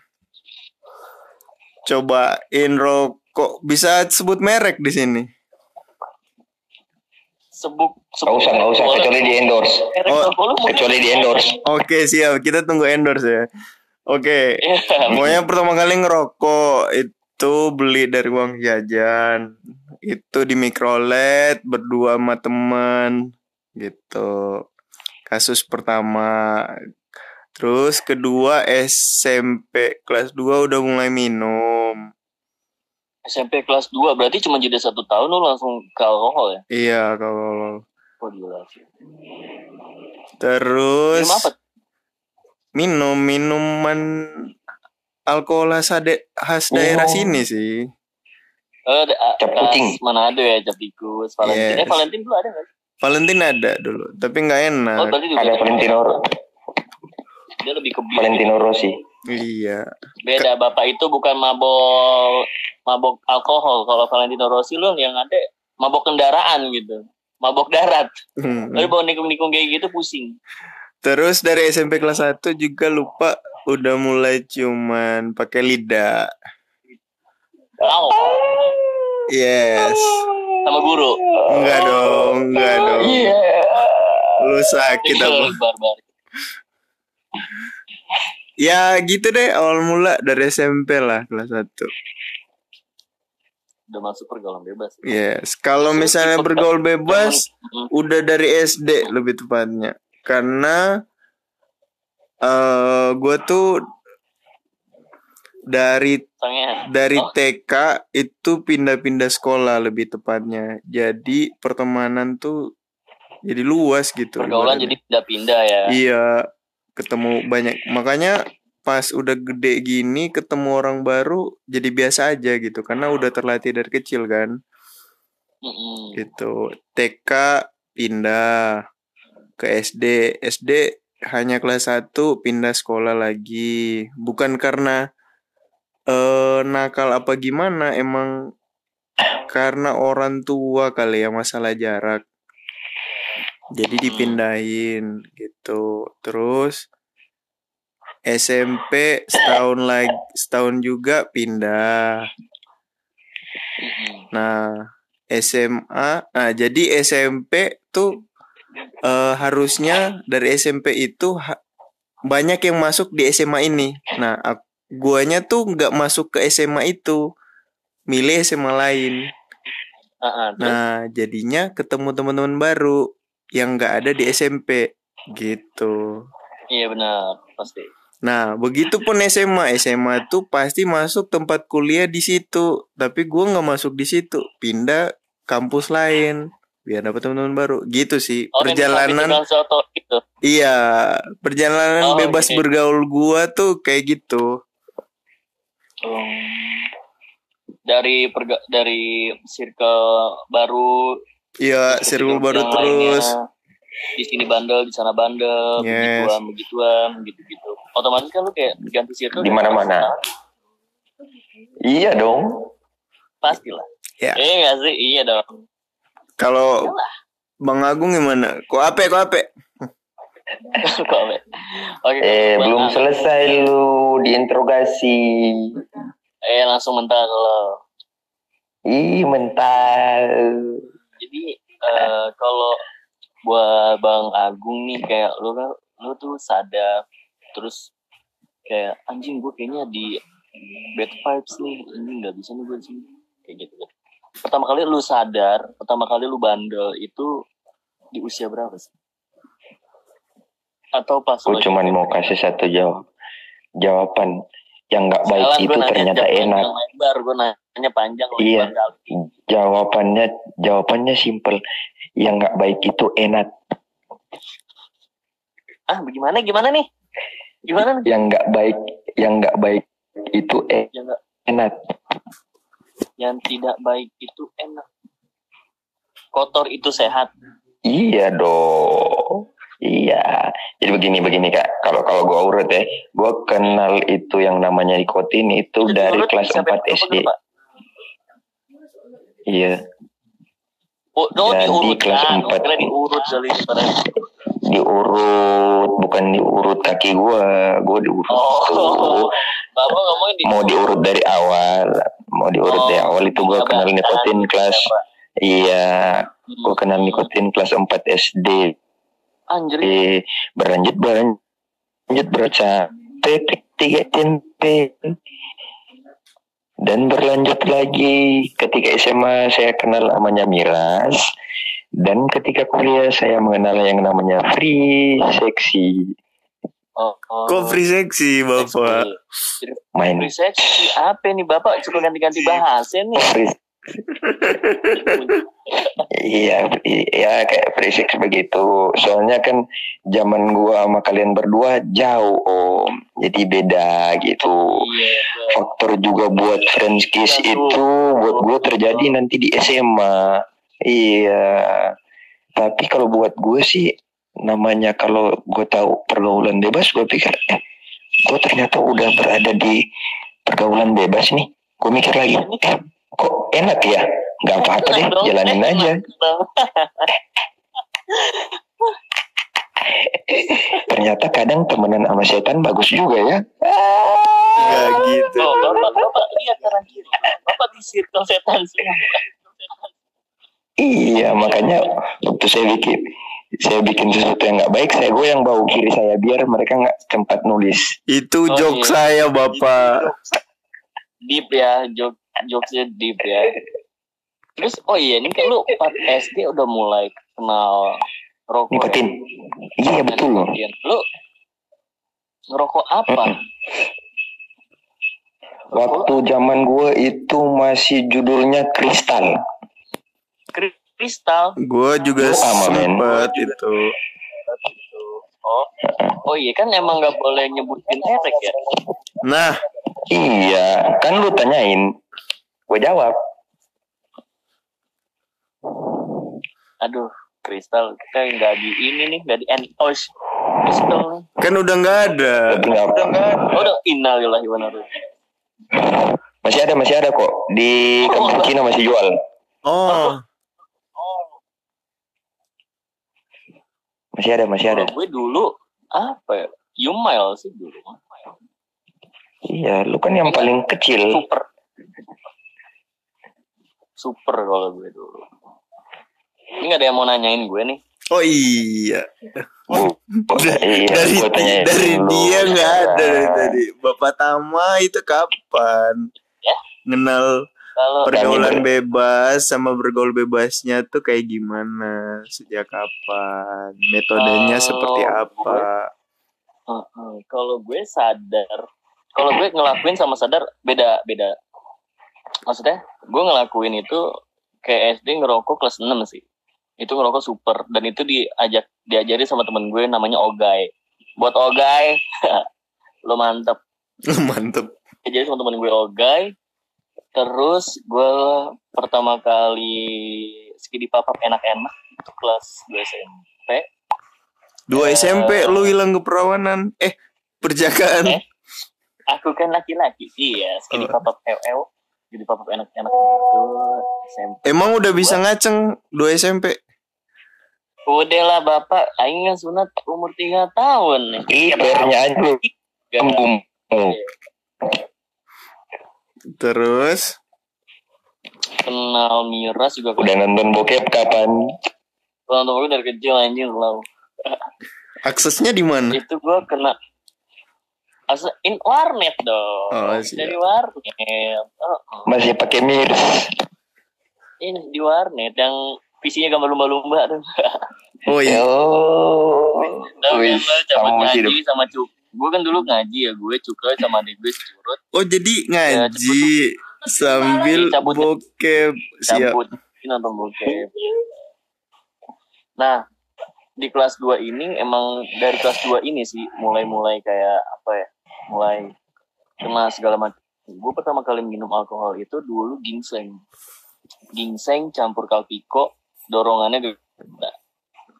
Cobain rokok. Bisa sebut merek di sini. Sebuk, Gak usah, gak usah. Kecuali di endorse. Oh, Kecuali di endorse. Oke, siap. Kita tunggu endorse ya. Oke. Iya. Pokoknya pertama kali ngerokok itu beli dari uang jajan. Itu di mikrolet berdua sama temen gitu. Kasus pertama. Terus kedua SMP kelas 2 udah mulai minum. SMP kelas 2 berarti cuma jeda satu tahun lu langsung ke alkohol ya? Iya kalau Oh gila sih. terus Minum apa? minum minuman alkohol khas, ade- khas daerah Oh. sini sih. Eh, ada Cap khas kucing. Manado ya, cap tikus, Valentin. Eh, Yes. Valentin dulu ada nggak? sih? Valentine ada dulu, tapi nggak enak. Oh, Ada Valentino, dia lebih ke. Valentino Rossi. Iya. Beda bapak itu bukan mabok mabok alkohol. Kalau Valentino Rossi lu yang ada mabok kendaraan gitu. Mabok darat. Hmm. Lalu bawa nikung-nikung kayak gitu pusing. Terus dari SMP kelas 1 juga lupa udah mulai cuman pakai lidah. Wow. Yes. Sama guru. Enggak dong, enggak dong. Iya. Lu sakit Itu apa? Ya gitu deh awal mula dari SMP lah kelas 1 Udah masuk pergaulan bebas. Yes, kalau misalnya bergaul bebas Mm. udah dari SD lebih tepatnya. Karena eh gue tuh dari dari Oh. TK itu pindah-pindah sekolah lebih tepatnya. Jadi pertemanan tuh jadi luas gitu. pergaulan jadi pindah-pindah ya. Iya, ketemu banyak. Makanya pas udah gede gini ketemu orang baru jadi biasa aja gitu karena udah terlatih dari kecil kan. Mm-mm. Gitu. TK pindah ke SD. SD hanya kelas 1 pindah sekolah lagi. Bukan karena eh nakal apa gimana, emang karena orang tua kali ya masalah jarak. Jadi Hmm. dipindahin gitu. Terus SMP setahun lagi setahun juga pindah. Mm-mm. Nah, SMA, nah jadi SMP tuh eh, harusnya dari SMP itu ha- banyak yang masuk di SMA ini. Nah, ak- guanya tuh nggak masuk ke SMA itu, milih SMA lain. Ah, ah? Nah, jadinya ketemu teman-teman baru yang nggak ada di SMP gitu. Iya benar pasti. Nah, begitupun SMA. SMA tuh pasti masuk tempat kuliah di situ. Tapi gua nggak masuk di situ. Pindah kampus lain. Biar dapat teman-teman baru. Gitu sih. Oh, perjalanan, itu. iya. Perjalanan Oh, bebas gini. bergaul gua tuh kayak gitu. Um, dari perga dari circle baru Iya, circle circle baru terus. di sini bandel di sana bandel Yes. begituan begituan gitu gitu otomatis kan lu kayak ganti circle Di mana-mana. Iya dong. pasti lah Ya. eh nggak sih iya dong Kalau Bang Agung gimana? Kok ape, kok ape? Oke, Eh, Bang belum Ang. selesai lu diinterogasi. eh langsung mental lo Ih, mental. Jadi eh, kalau buat Bang Agung nih kayak lu kan lu tuh sadar terus kayak anjing gue kayaknya di bad vibes nih ini nggak bisa nih gue di sini kayak gitu kan pertama kali lu sadar pertama kali lu bandel itu di usia berapa sih atau pas Gue cuman mau kasih satu jawab. Jawaban yang nggak baik itu ternyata enak. lebar gue nanya panjang Iya. Jawabannya jawabannya simple. Yang nggak baik itu enak. ah bagaimana gimana nih gimana nih Yang nggak baik, yang nggak baik itu e- yang enak. yang tidak baik itu enak kotor itu sehat Iya dong. Iya. Jadi begini begini kak. Kalau kalau gue urut ya, gue kenal itu yang namanya nikotin itu Jadi dari kelas sampai 4 berapa, SD. Iya. Oh, oh Jadi diurut kelas kan? empat. Kira diurut sebenarnya. Diurut, bukan diurut kaki gue. Gue diurut. Oh, bapak ngomongin di Mau diurut dari awal. Mau diurut dari awal itu gue iya, kenal nikotin kelas. Iya. Hmm. Gue kenal nikotin kelas 4 SD. Anjir, Eh, berlanjut berlanjut berca titik tiga tempe dan berlanjut lagi ketika SMA saya kenal namanya miras dan ketika kuliah saya mengenal yang namanya free seksi oh, oh. Kok free seksi, Bapak? Jadi, main Free seksi apa nih bapak? Suka ganti-ganti bahasa nih. free iya iya kayak sex begitu. Soalnya kan zaman gua sama kalian berdua jauh om. Jadi beda gitu. Iya. faktor juga buat friends kiss Iya, itu buat gue terjadi nanti di SMA iya. Tapi kalau buat gue sih namanya kalau gue tahu pergaulan bebas gue pikir eh gue ternyata udah berada di pergaulan bebas nih. Gue mikir lagi eh kok enak ya nggak apa-apa deh Dong, jalanin aja dong. ternyata kadang temenan sama setan bagus juga ya Gak gitu. Oh, bapak, bapak lihat kanan kiri. Bapak di circle setan semua. Iya, makanya waktu saya bikin saya bikin sesuatu yang nggak baik saya goyang bau kiri saya biar mereka nggak cepat nulis Itu Oh, joke iya. saya, Bapak. deep ya jok jokesnya deep ya. Terus oh iya ini kan lu 4 SD udah mulai kenal rokok ya? nikotin. Iya betul. Nikotin. lu ngerokok apa? Waktu zaman gue itu masih judulnya kristal. Kri- kristal? Gue juga Sama, men. sempet itu. oh. Oh iya kan emang nggak boleh nyebutin merek ya? Nah, iya kan lu tanyain gue jawab. Aduh kristal. Kita nggak di ini nih nggak di endorse. Kristal. Kan udah nggak ada. Tapi nggak apa oh udah innalillahi wa inna ilaihi masih ada masih ada kok. Di kampung Cina masih jual. Oh, masih ada masih ada. Kalau gue dulu apa ya? Yumail sih dulu. Iya lu kan yang paling kecil. Super super kalau gue dulu ini nggak ada yang mau nanyain gue nih oh iya. Bu, iya, dari dulu. dia nggak ada dari tadi. Bapak Tama itu kapan? Ya. Kenal kalau pergaulan bebas sama bergaul bebasnya tuh kayak gimana? Sejak kapan? Metodenya Kalau seperti apa? Heeh, kalau gue sadar kalau gue ngelakuin sama sadar beda beda maksudnya gue ngelakuin itu kayak SD ngerokok kelas 6 sih itu ngerokok super dan itu diajak diajari sama temen gue namanya Ogai buat Ogai lo mantep Mantep. jadi sama temen gue Ogai terus gue pertama kali skidi papap enak-enak itu kelas 2 SMP Dua Eh. SMP lu hilang keperawanan. Eh, perjakaan. Eh? aku kan laki-laki iya skidi Oh. papap LL jadi papap enak-enak itu SMP Emang udah bisa ngaceng dua SMP? udah lah bapak. Aing kan sunat umur 3 tahun. Nih Ih, bayarnya aja lu. Terus? Kenal miras juga udah nonton bokep kapan? Kalau gue dari kecil anjing lah aksesnya di mana? itu gue kena Asa, in warnet dong Oh, siap. dari warnet oh, oh. masih pakai mirs ini di warnet yang visinya gambar lumba-lumba tuh Oh iya. oh wih, kan sama ngaji sama cuk gue kan dulu ngaji ya gue cukai sama adik gue curut Oh jadi ngaji sambil Cabut. bokep. Siap. cabut nonton bokep nah di kelas 2 ini emang dari kelas 2 ini sih mulai-mulai kayak apa ya mulai. Kena segala macam. Gue pertama kali minum alkohol itu dulu ginseng. Ginseng campur kalpiko dorongannya gede.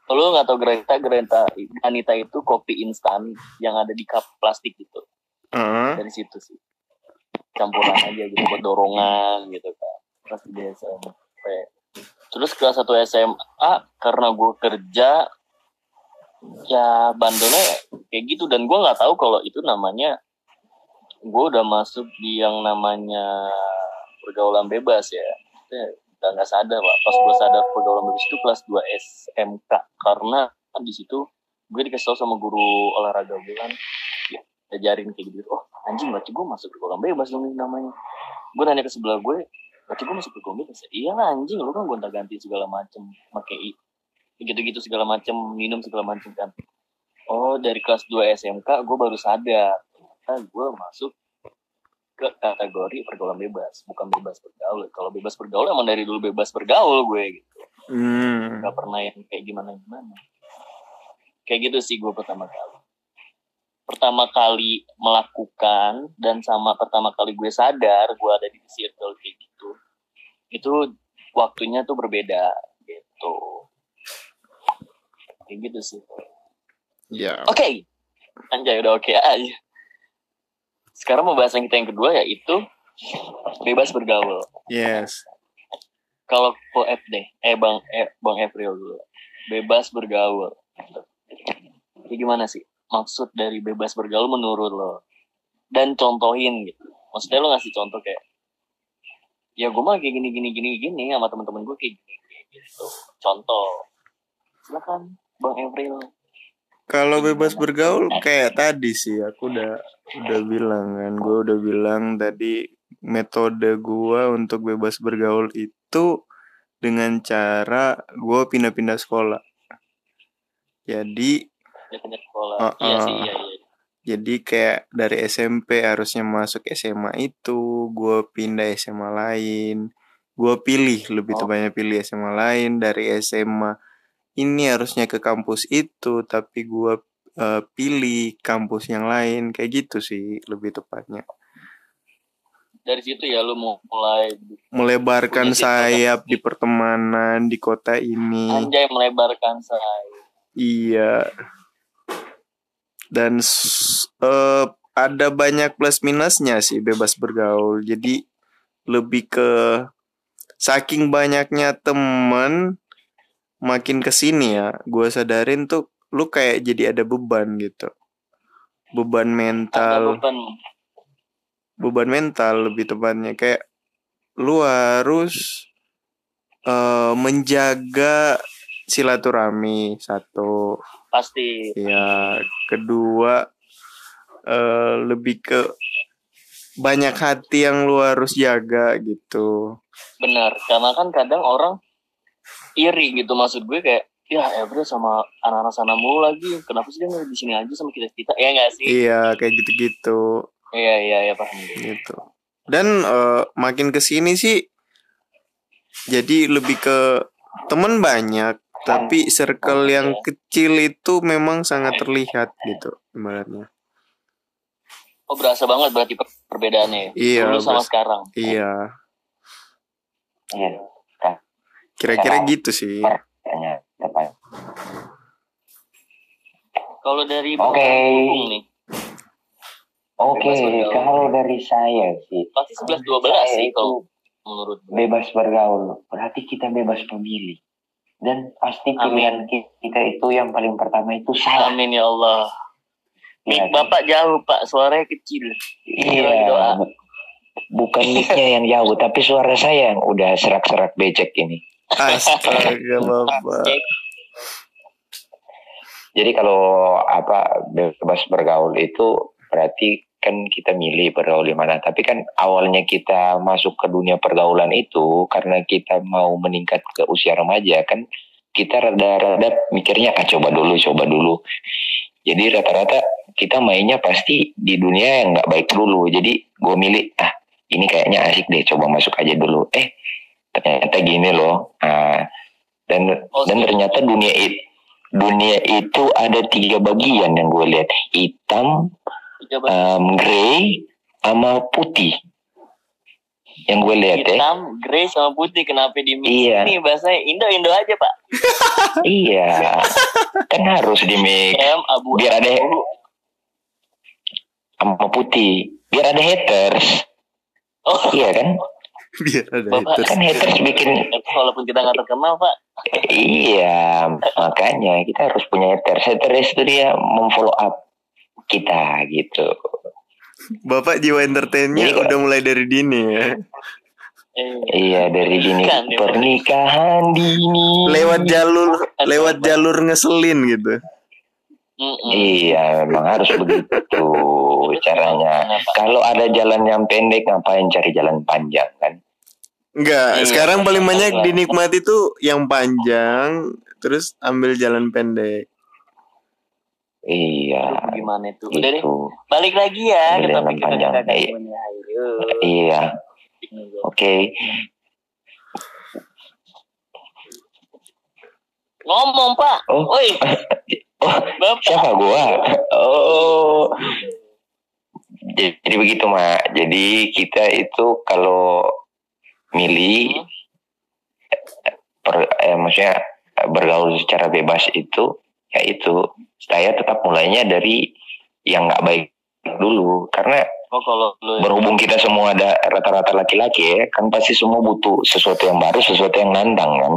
Lo nggak tau Greta Greta Anita itu kopi instan yang ada di cup plastik gitu. Heeh. dari situ sih. Campuran aja gitu buat dorongan gitu kan. Kelas di SMP terus kelas 1 SMA karena gue kerja ya bandelnya kayak gitu. Dan gue nggak tahu kalau itu namanya gue udah masuk di yang namanya pergaulan bebas ya. Udah nggak sadar lah pas gue sadar pergaulan bebas itu kelas 2 SMK karena di situ gue dikasih tau sama guru olahraga gue kan ya, ajarin kayak gitu. Oh anjing berarti gue masuk pergaulan bebas dong namanya. Gue nanya ke sebelah gue berarti gue masuk pergaulan bebas? Ya iya lah anjing. Lu kan gonta ganti segala macem pakai gitu-gitu segala macem minum segala macem kan. Oh dari kelas 2 SMK gue baru sadar. Ternyata gue masuk ke kategori pergaulan bebas bukan bebas bergaul. Kalau bebas bergaul emang dari dulu bebas bergaul gue gitu. Hmm. nggak pernah yang kayak gimana gimana kayak gitu sih gue pertama kali. Pertama kali melakukan dan sama pertama kali gue sadar gue ada di circle kayak gitu itu waktunya tuh berbeda gitu kayak gitu sih Ya. oke anjay udah oke aja sekarang pembahasan kita yang kedua yaitu bebas bergaul Yes. kalau Poep deh, eh bang, eh bang April dulu, bebas bergaul. Ini gimana sih maksud dari bebas bergaul menurut lo? Dan contohin gitu. Maksudnya lo ngasih contoh kayak, ya gue mah kayak gini gini gini gini sama teman-teman gue kayak gini, gini gitu. Contoh, silakan. Bang April. Kalau bebas bergaul kayak tadi sih aku udah udah bilang kan, gue udah bilang tadi metode gue untuk bebas bergaul itu dengan cara gue pindah-pindah sekolah. Jadi pindah sekolah. Uh-uh. Iya sih, iya iya. jadi kayak dari SMP harusnya masuk SMA itu, gue pindah SMA lain. Gue pilih lebih Oh. tepatnya pilih SMA lain dari SMA ini harusnya ke kampus itu, tapi gue eh, pilih kampus yang lain kayak gitu sih lebih tepatnya. Dari situ ya lu mau mulai Melebarkan sayap di pertemanan di kota ini. anjay melebarkan saya. Iya. Dan eh, ada banyak plus minusnya sih bebas bergaul. Jadi lebih ke saking banyaknya temen makin ke sini ya, gue sadarin tuh lu kayak jadi ada beban gitu. Beban Ada mental, beban. beban mental lebih tepatnya kayak lu harus eh, menjaga silaturahmi satu Pasti. Ya, kedua eh lebih ke banyak hati yang lu harus jaga gitu. Benar. Karena kan kadang orang iri gitu maksud gue kayak ya April sama anak-anak sana mulu lagi kenapa sih dia nggak di sini aja sama kita kita ya nggak sih Iya, kayak gitu-gitu iya iya iya paham gitu. Dan eh, makin ke sini sih jadi lebih ke temen banyak, tapi circle yang kecil itu memang sangat terlihat gitu ibaratnya. oh berasa banget berarti per- perbedaannya ya Iya, dulu sama berasa. sekarang Iya, Iya. Kira-kira gitu sih. Kayaknya apa? kalau dari Oke. Nih Oke, kalau dari saya sih, pasti 11 12 saya sih itu kalau menurut gue bebas bergaul. Berarti kita bebas memilih. Dan pasti Amin. pilihan ki- kita itu yang paling pertama itu salah. amin ya Allah Iya, Mik bapak jauh pak suaranya kecil Iya. doa. Bukan mic-nya yang jauh, tapi suara saya yang udah serak-serak becek ini. Astaga, Bapak. Jadi kalau apa bebas bergaul itu berarti kan kita milih bergaul di mana. Tapi kan awalnya kita masuk ke dunia pergaulan itu karena kita mau meningkat ke usia remaja kan kita rada-rada mikirnya ah coba dulu, coba dulu. Jadi rata-rata kita mainnya pasti di dunia yang nggak baik dulu. Jadi gue milih ah ini kayaknya asik deh, coba masuk aja dulu. Eh ternyata gini loh. Nah, dan Oh, dan setuju. ternyata dunia itu dunia itu ada tiga bagian yang gue lihat hitam, um, grey, sama putih. Yang gue lihat ya. hitam, grey sama putih kenapa di mix Iya. ini bahasanya Indo Indo aja pak Iya. Kan harus di mix M abu Biar ada- abu. sama putih. Biar ada haters. oh Iya kan? Biar ada Bapak haters. Kan haters bikin walaupun kita nggak terkenal pak Iya, makanya kita harus punya haters. Haters itu dia memfollow up kita gitu. Bapak jiwa entertainnya Jadi kalau- udah mulai dari dini ya. Iya dari dini Kan, ya. pernikahan dini. Lewat jalur lewat jalur ngeselin gitu. mm-mm. Iya, memang harus begitu caranya. Kalau ada jalan yang pendek, ngapain cari jalan panjang kan? Enggak, Iya, sekarang paling banyak dinikmati tuh yang panjang terus ambil jalan pendek. Iya, Aduh, gimana itu udah deh gitu. balik lagi ya Udah ke topik kita panjang. kita Iya. Iya, oke. ngomong pak Oh. Woi Oh, bapak siapa gua? Oh, jadi, jadi begitu mak. Jadi kita itu kalau milih, per, eh, maksudnya bergaul secara bebas itu, ya itu. Saya tetap mulainya dari yang nggak baik dulu. Karena oh kalau lu berhubung kita semua ada rata-rata laki-laki ya kan pasti semua butuh sesuatu yang baru sesuatu yang nantang kan?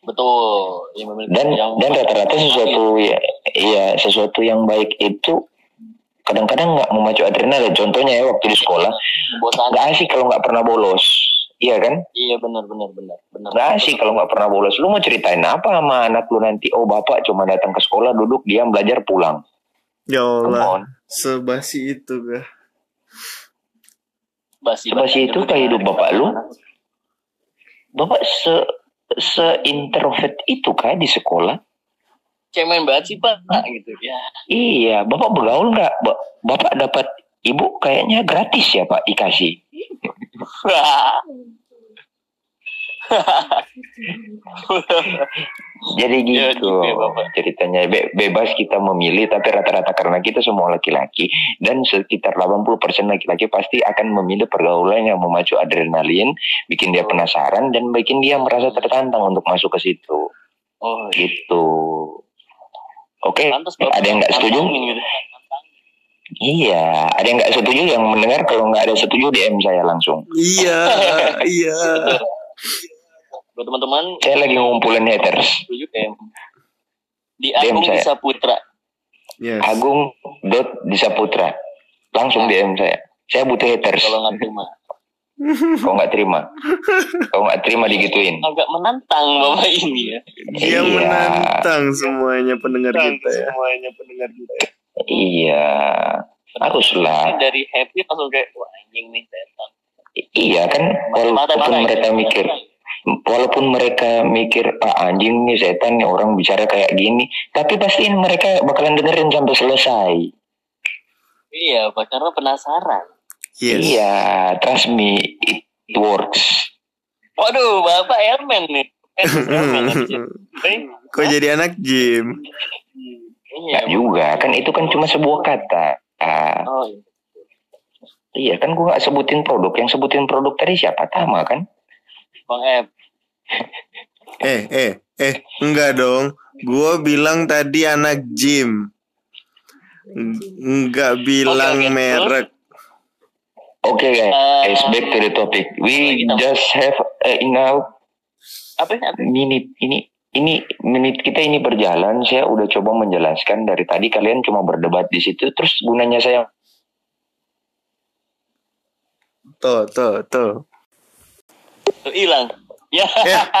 Betul. Memiliki dan yang dan rata-rata sesuatu ya iya sesuatu yang baik itu kadang-kadang nggak memacu adrenalin. Contohnya ya waktu di sekolah nggak asik kalau nggak pernah bolos Iya kan? Iya benar benar benar benar. Nggak asik kalau nggak pernah bolos. Lu mau ceritain apa sama anak lu nanti? Oh bapak cuma datang ke sekolah, duduk, diam, belajar, pulang. Ya Allah, sebasi itu gak? Basi Basi itu kayak hidup bapak lu? Bapak se se introvert itu kah di sekolah? Cemen banget sih pak gitu ya. Iya, bapak bergaul nggak? Ba- Bapak dapat ibu kayaknya gratis ya pak dikasih. Jadi Ya, gitu gitu ya, Bapak. ceritanya Be- bebas kita memilih tapi rata-rata karena kita semua laki-laki dan sekitar 80% laki-laki pasti akan memilih pergaulan yang memacu adrenalin, bikin dia penasaran dan bikin dia merasa tertantang untuk masuk ke situ. Oh, Gitu. Oke, pantas ada yang nggak setuju? Gitu. Iya, ada yang nggak setuju yang mendengar kalau nggak ada setuju DM saya langsung. Iya, iya. Buat teman-teman Saya lagi ngumpulin haters. setuju DM. Di DM Agung saya. bisa Putra. Yes. Agung dot Disaputra. Langsung DM saya. Saya butuh haters. Kalau nggak terima. Kau nggak terima. Kau nggak terima digituin. Agak menantang bapak ini ya. Dia Iya. menantang semuanya pendengar kita ya. semuanya pendengar kita. Iya. Haruslah. Ini dari happy langsung kayak wah anjing nih setan. Iya kan. Walaupun mereka mikir. Walaupun mereka mikir ah, anjing nih setan nih orang bicara kayak gini, tapi pastiin mereka bakalan dengerin sampai selesai. Iya, Pak, karena penasaran. Yes. Iya, trust me, it works. Waduh, Bapak Airman nih. Eh, Kok jadi anak gym? Iya, Nggak juga, kan itu kan cuma sebuah kata. Ah, Oh, iya. iya kan gua nggak sebutin produk, yang sebutin produk tadi siapa Tama kan? Bang Ep. Eh, eh, eh, enggak dong. Gua bilang tadi anak gym. Eng- Enggak bilang Oke, oke. merek. Oke guys, Eh, back to the topic. We just have uh, enough Apa ya? Apa? minute ini ini menit kita ini berjalan. Saya udah coba menjelaskan dari tadi kalian cuma berdebat di situ. Terus gunanya saya Tuh, tuh, tuh. Tuh hilang. Ya. Ya.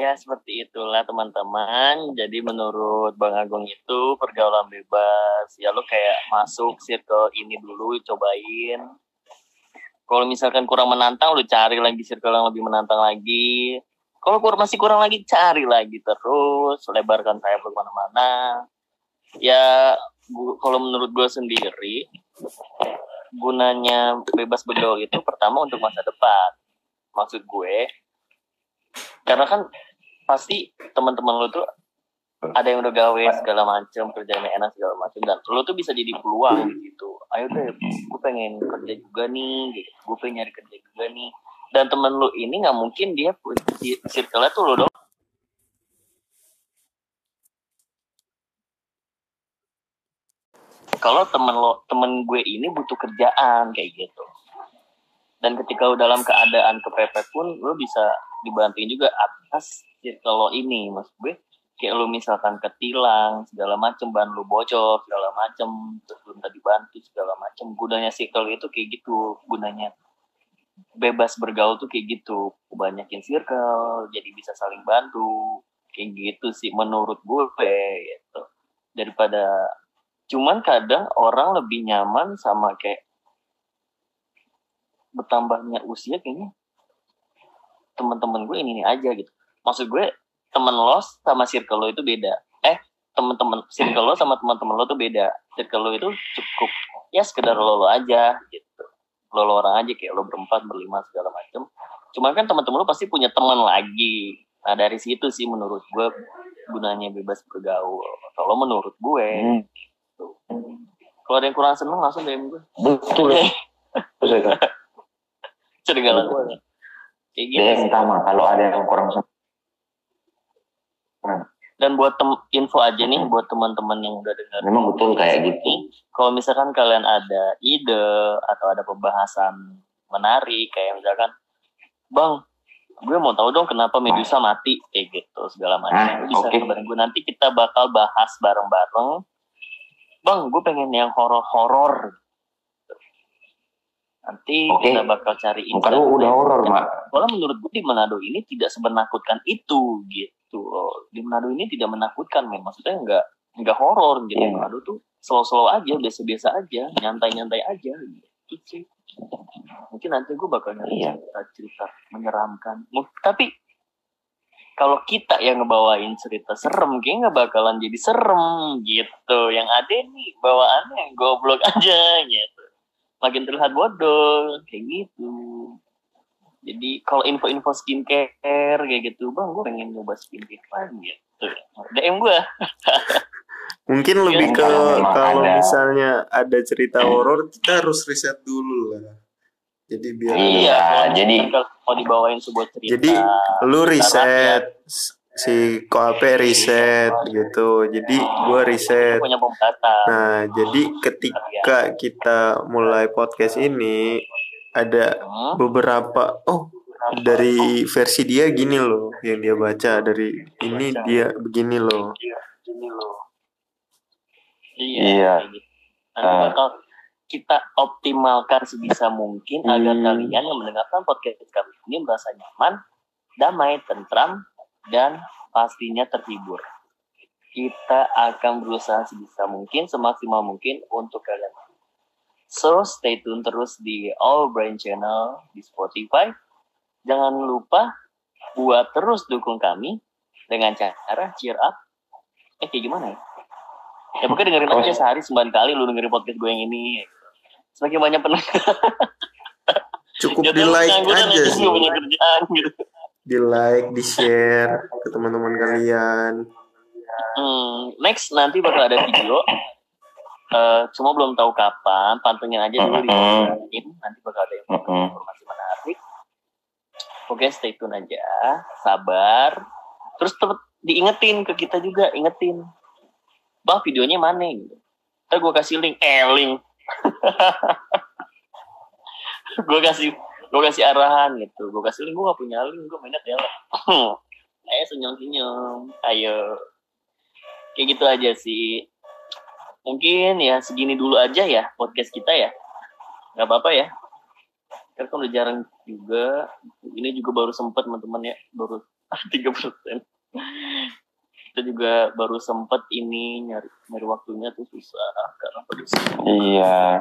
ya seperti itulah teman-teman. Jadi menurut Bang Agung itu pergaulan bebas. Ya lo kayak masuk circle ini dulu cobain. Kalau misalkan kurang menantang lu cari lagi circle yang lebih menantang lagi. Kalau kur- masih kurang lagi cari lagi terus lebarkan sayap ke mana-mana. Ya kalau menurut gue sendiri gunanya bebas bergaul itu pertama untuk masa depan. Maksud gue, karena kan pasti teman-teman lu tuh ada yang udah gawe segala macam kerjanya enak segala macam dan lu tuh bisa jadi peluang gitu. Ayo deh, gue pengen kerja juga nih, gitu. gue pengen nyari kerja juga nih. Dan temen lu ini nggak mungkin dia punya circle-nya tuh lu doang. kalau temen lo temen gue ini butuh kerjaan kayak gitu dan ketika lo dalam keadaan kepepet pun lo bisa dibantuin juga atas circle lo ini mas gue kayak lo misalkan ketilang segala macem ban lo bocor segala macem terus belum tadi bantu segala macem. Gunanya circle itu kayak gitu gunanya bebas bergaul tuh kayak gitu. Banyakin circle jadi bisa saling bantu kayak gitu sih menurut gue gitu. Daripada cuman kadang orang lebih nyaman sama kayak bertambahnya usia kayaknya teman-teman gue ini, ini aja gitu. Maksud gue temen lo sama circle lo itu beda. Eh teman-teman circle lo sama teman-teman lo tuh beda. Circle lo itu cukup ya sekedar lo lo aja gitu. Lo lo orang aja kayak lo berempat berlima segala macem. Cuman kan teman-teman lo pasti punya teman lagi. Nah dari situ sih menurut gue gunanya bebas bergaul. Kalau menurut gue Hmm, kalau ada yang kurang seneng langsung DM gue. betul. Ya. Cerigalan gue. Kayak gitu DM kalau ada yang kurang sem- Dan buat tem info aja nih buat teman-teman yang udah dengar. Memang betul kayak gitu. Kalau misalkan kalian ada ide atau ada pembahasan menarik kayak misalkan, Bang, gue mau tahu dong kenapa Medusa mati kayak gitu segala macam. Ah, bisa kabarin gue nanti kita bakal bahas bareng-bareng. Bang, gue pengen yang horor-horor. Nanti Oke. kita bakal cari Muka lu udah horor, Mak. Soalnya menurut gue di Manado ini tidak semenakutkan itu gitu. Di Manado ini tidak menakutkan men. Maksudnya nggak nggak horor gitu. Iya. Manado tuh slow-slow aja, biasa-biasa aja, nyantai-nyantai aja gitu sih. Mungkin nanti gue bakal nyari Iya. cerita-cerita menyeramkan. Tapi kalau kita yang ngebawain cerita serem, kayaknya nggak bakalan jadi serem gitu. Yang ada nih bawaannya goblok aja gitu. Makin terlihat bodoh kayak gitu. Jadi kalau info-info skincare kayak gitu, bang, gue pengen nyoba skincare lagi gitu. DM gue. Mungkin lebih Iya, ke kalau ada. misalnya ada cerita horor kita harus riset dulu lah. Jadi biar Iya, jadi- kalau mau dibawain sebuah cerita. Jadi lu riset si Koape riset gitu. Jadi gua riset. punya pembatas. Nah, jadi ketika kita mulai podcast ini ada Hmm. beberapa oh dari versi dia gini loh yang dia baca dari ini dia begini loh. Gini loh. Iya. Iya. gitu. Nanti Ah. bakal kita optimalkan sebisa mungkin agar Hmm. kalian yang mendengarkan podcast kami ini merasa nyaman, damai, tentram, dan pastinya terhibur. Kita akan berusaha sebisa mungkin, semaksimal mungkin untuk kalian. So, stay tune terus di All Brain Channel di Spotify. Jangan lupa buat terus dukung kami dengan cara cheer up. Eh, kayak gimana ya? Ya pokoknya dengerin Oh. aja sehari sembilan kali lu dengerin podcast gue yang ini. Semakin banyak pendengar. Cukup di like aja sih. kerjaan gitu. Di like, di share ke teman-teman kalian. Hmm, next nanti bakal ada video. Eh, cuma belum tahu kapan. Pantengin aja dulu di. Nanti bakal ada informasi menarik. Oke, stay tune aja. Sabar. Terus tetap diingetin ke kita juga, ingetin. Bah, videonya mana gitu. Ntar gue kasih link. Eh, link. gue kasih gue kasih arahan gitu. Gue kasih link, gue gak punya link. Gue mainnya tele. Ayo senyum-senyum. Ayo. Kayak gitu aja sih. Mungkin ya segini dulu aja ya podcast kita ya. Gak apa-apa ya kan kan udah jarang juga ini juga baru sempat teman-teman ya baru tiga persen kita juga baru sempat ini nyari nyari waktunya tuh susah karena produksi Iya.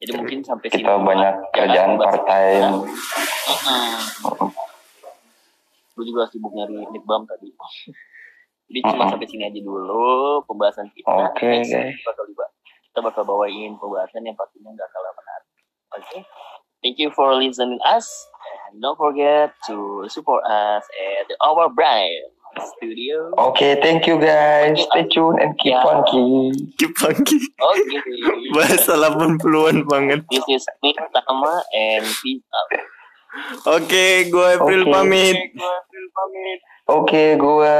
Jadi mungkin sampai sini Kita dulu banyak kerjaan part time. Gue juga sibuk nyari lip balm tadi. Jadi cuma sampai sini aja dulu pembahasan kita. Oke, Next, guys. kita bakal kita bakal bawain pembahasan yang pastinya gak kalah menarik. Oke? Thank you for listening us. And don't forget to support us at our brand studio Oke, thank you guys. Stay tune and keep Ya. funky. Kipangki oke bahasa 80-an banget. this is me Tama and peace out Oke, gue April Oke. pamit. Oke, gua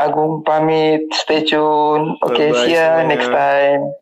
Agung pamit. Stay tune. Oke, Bye-bye see ya next time.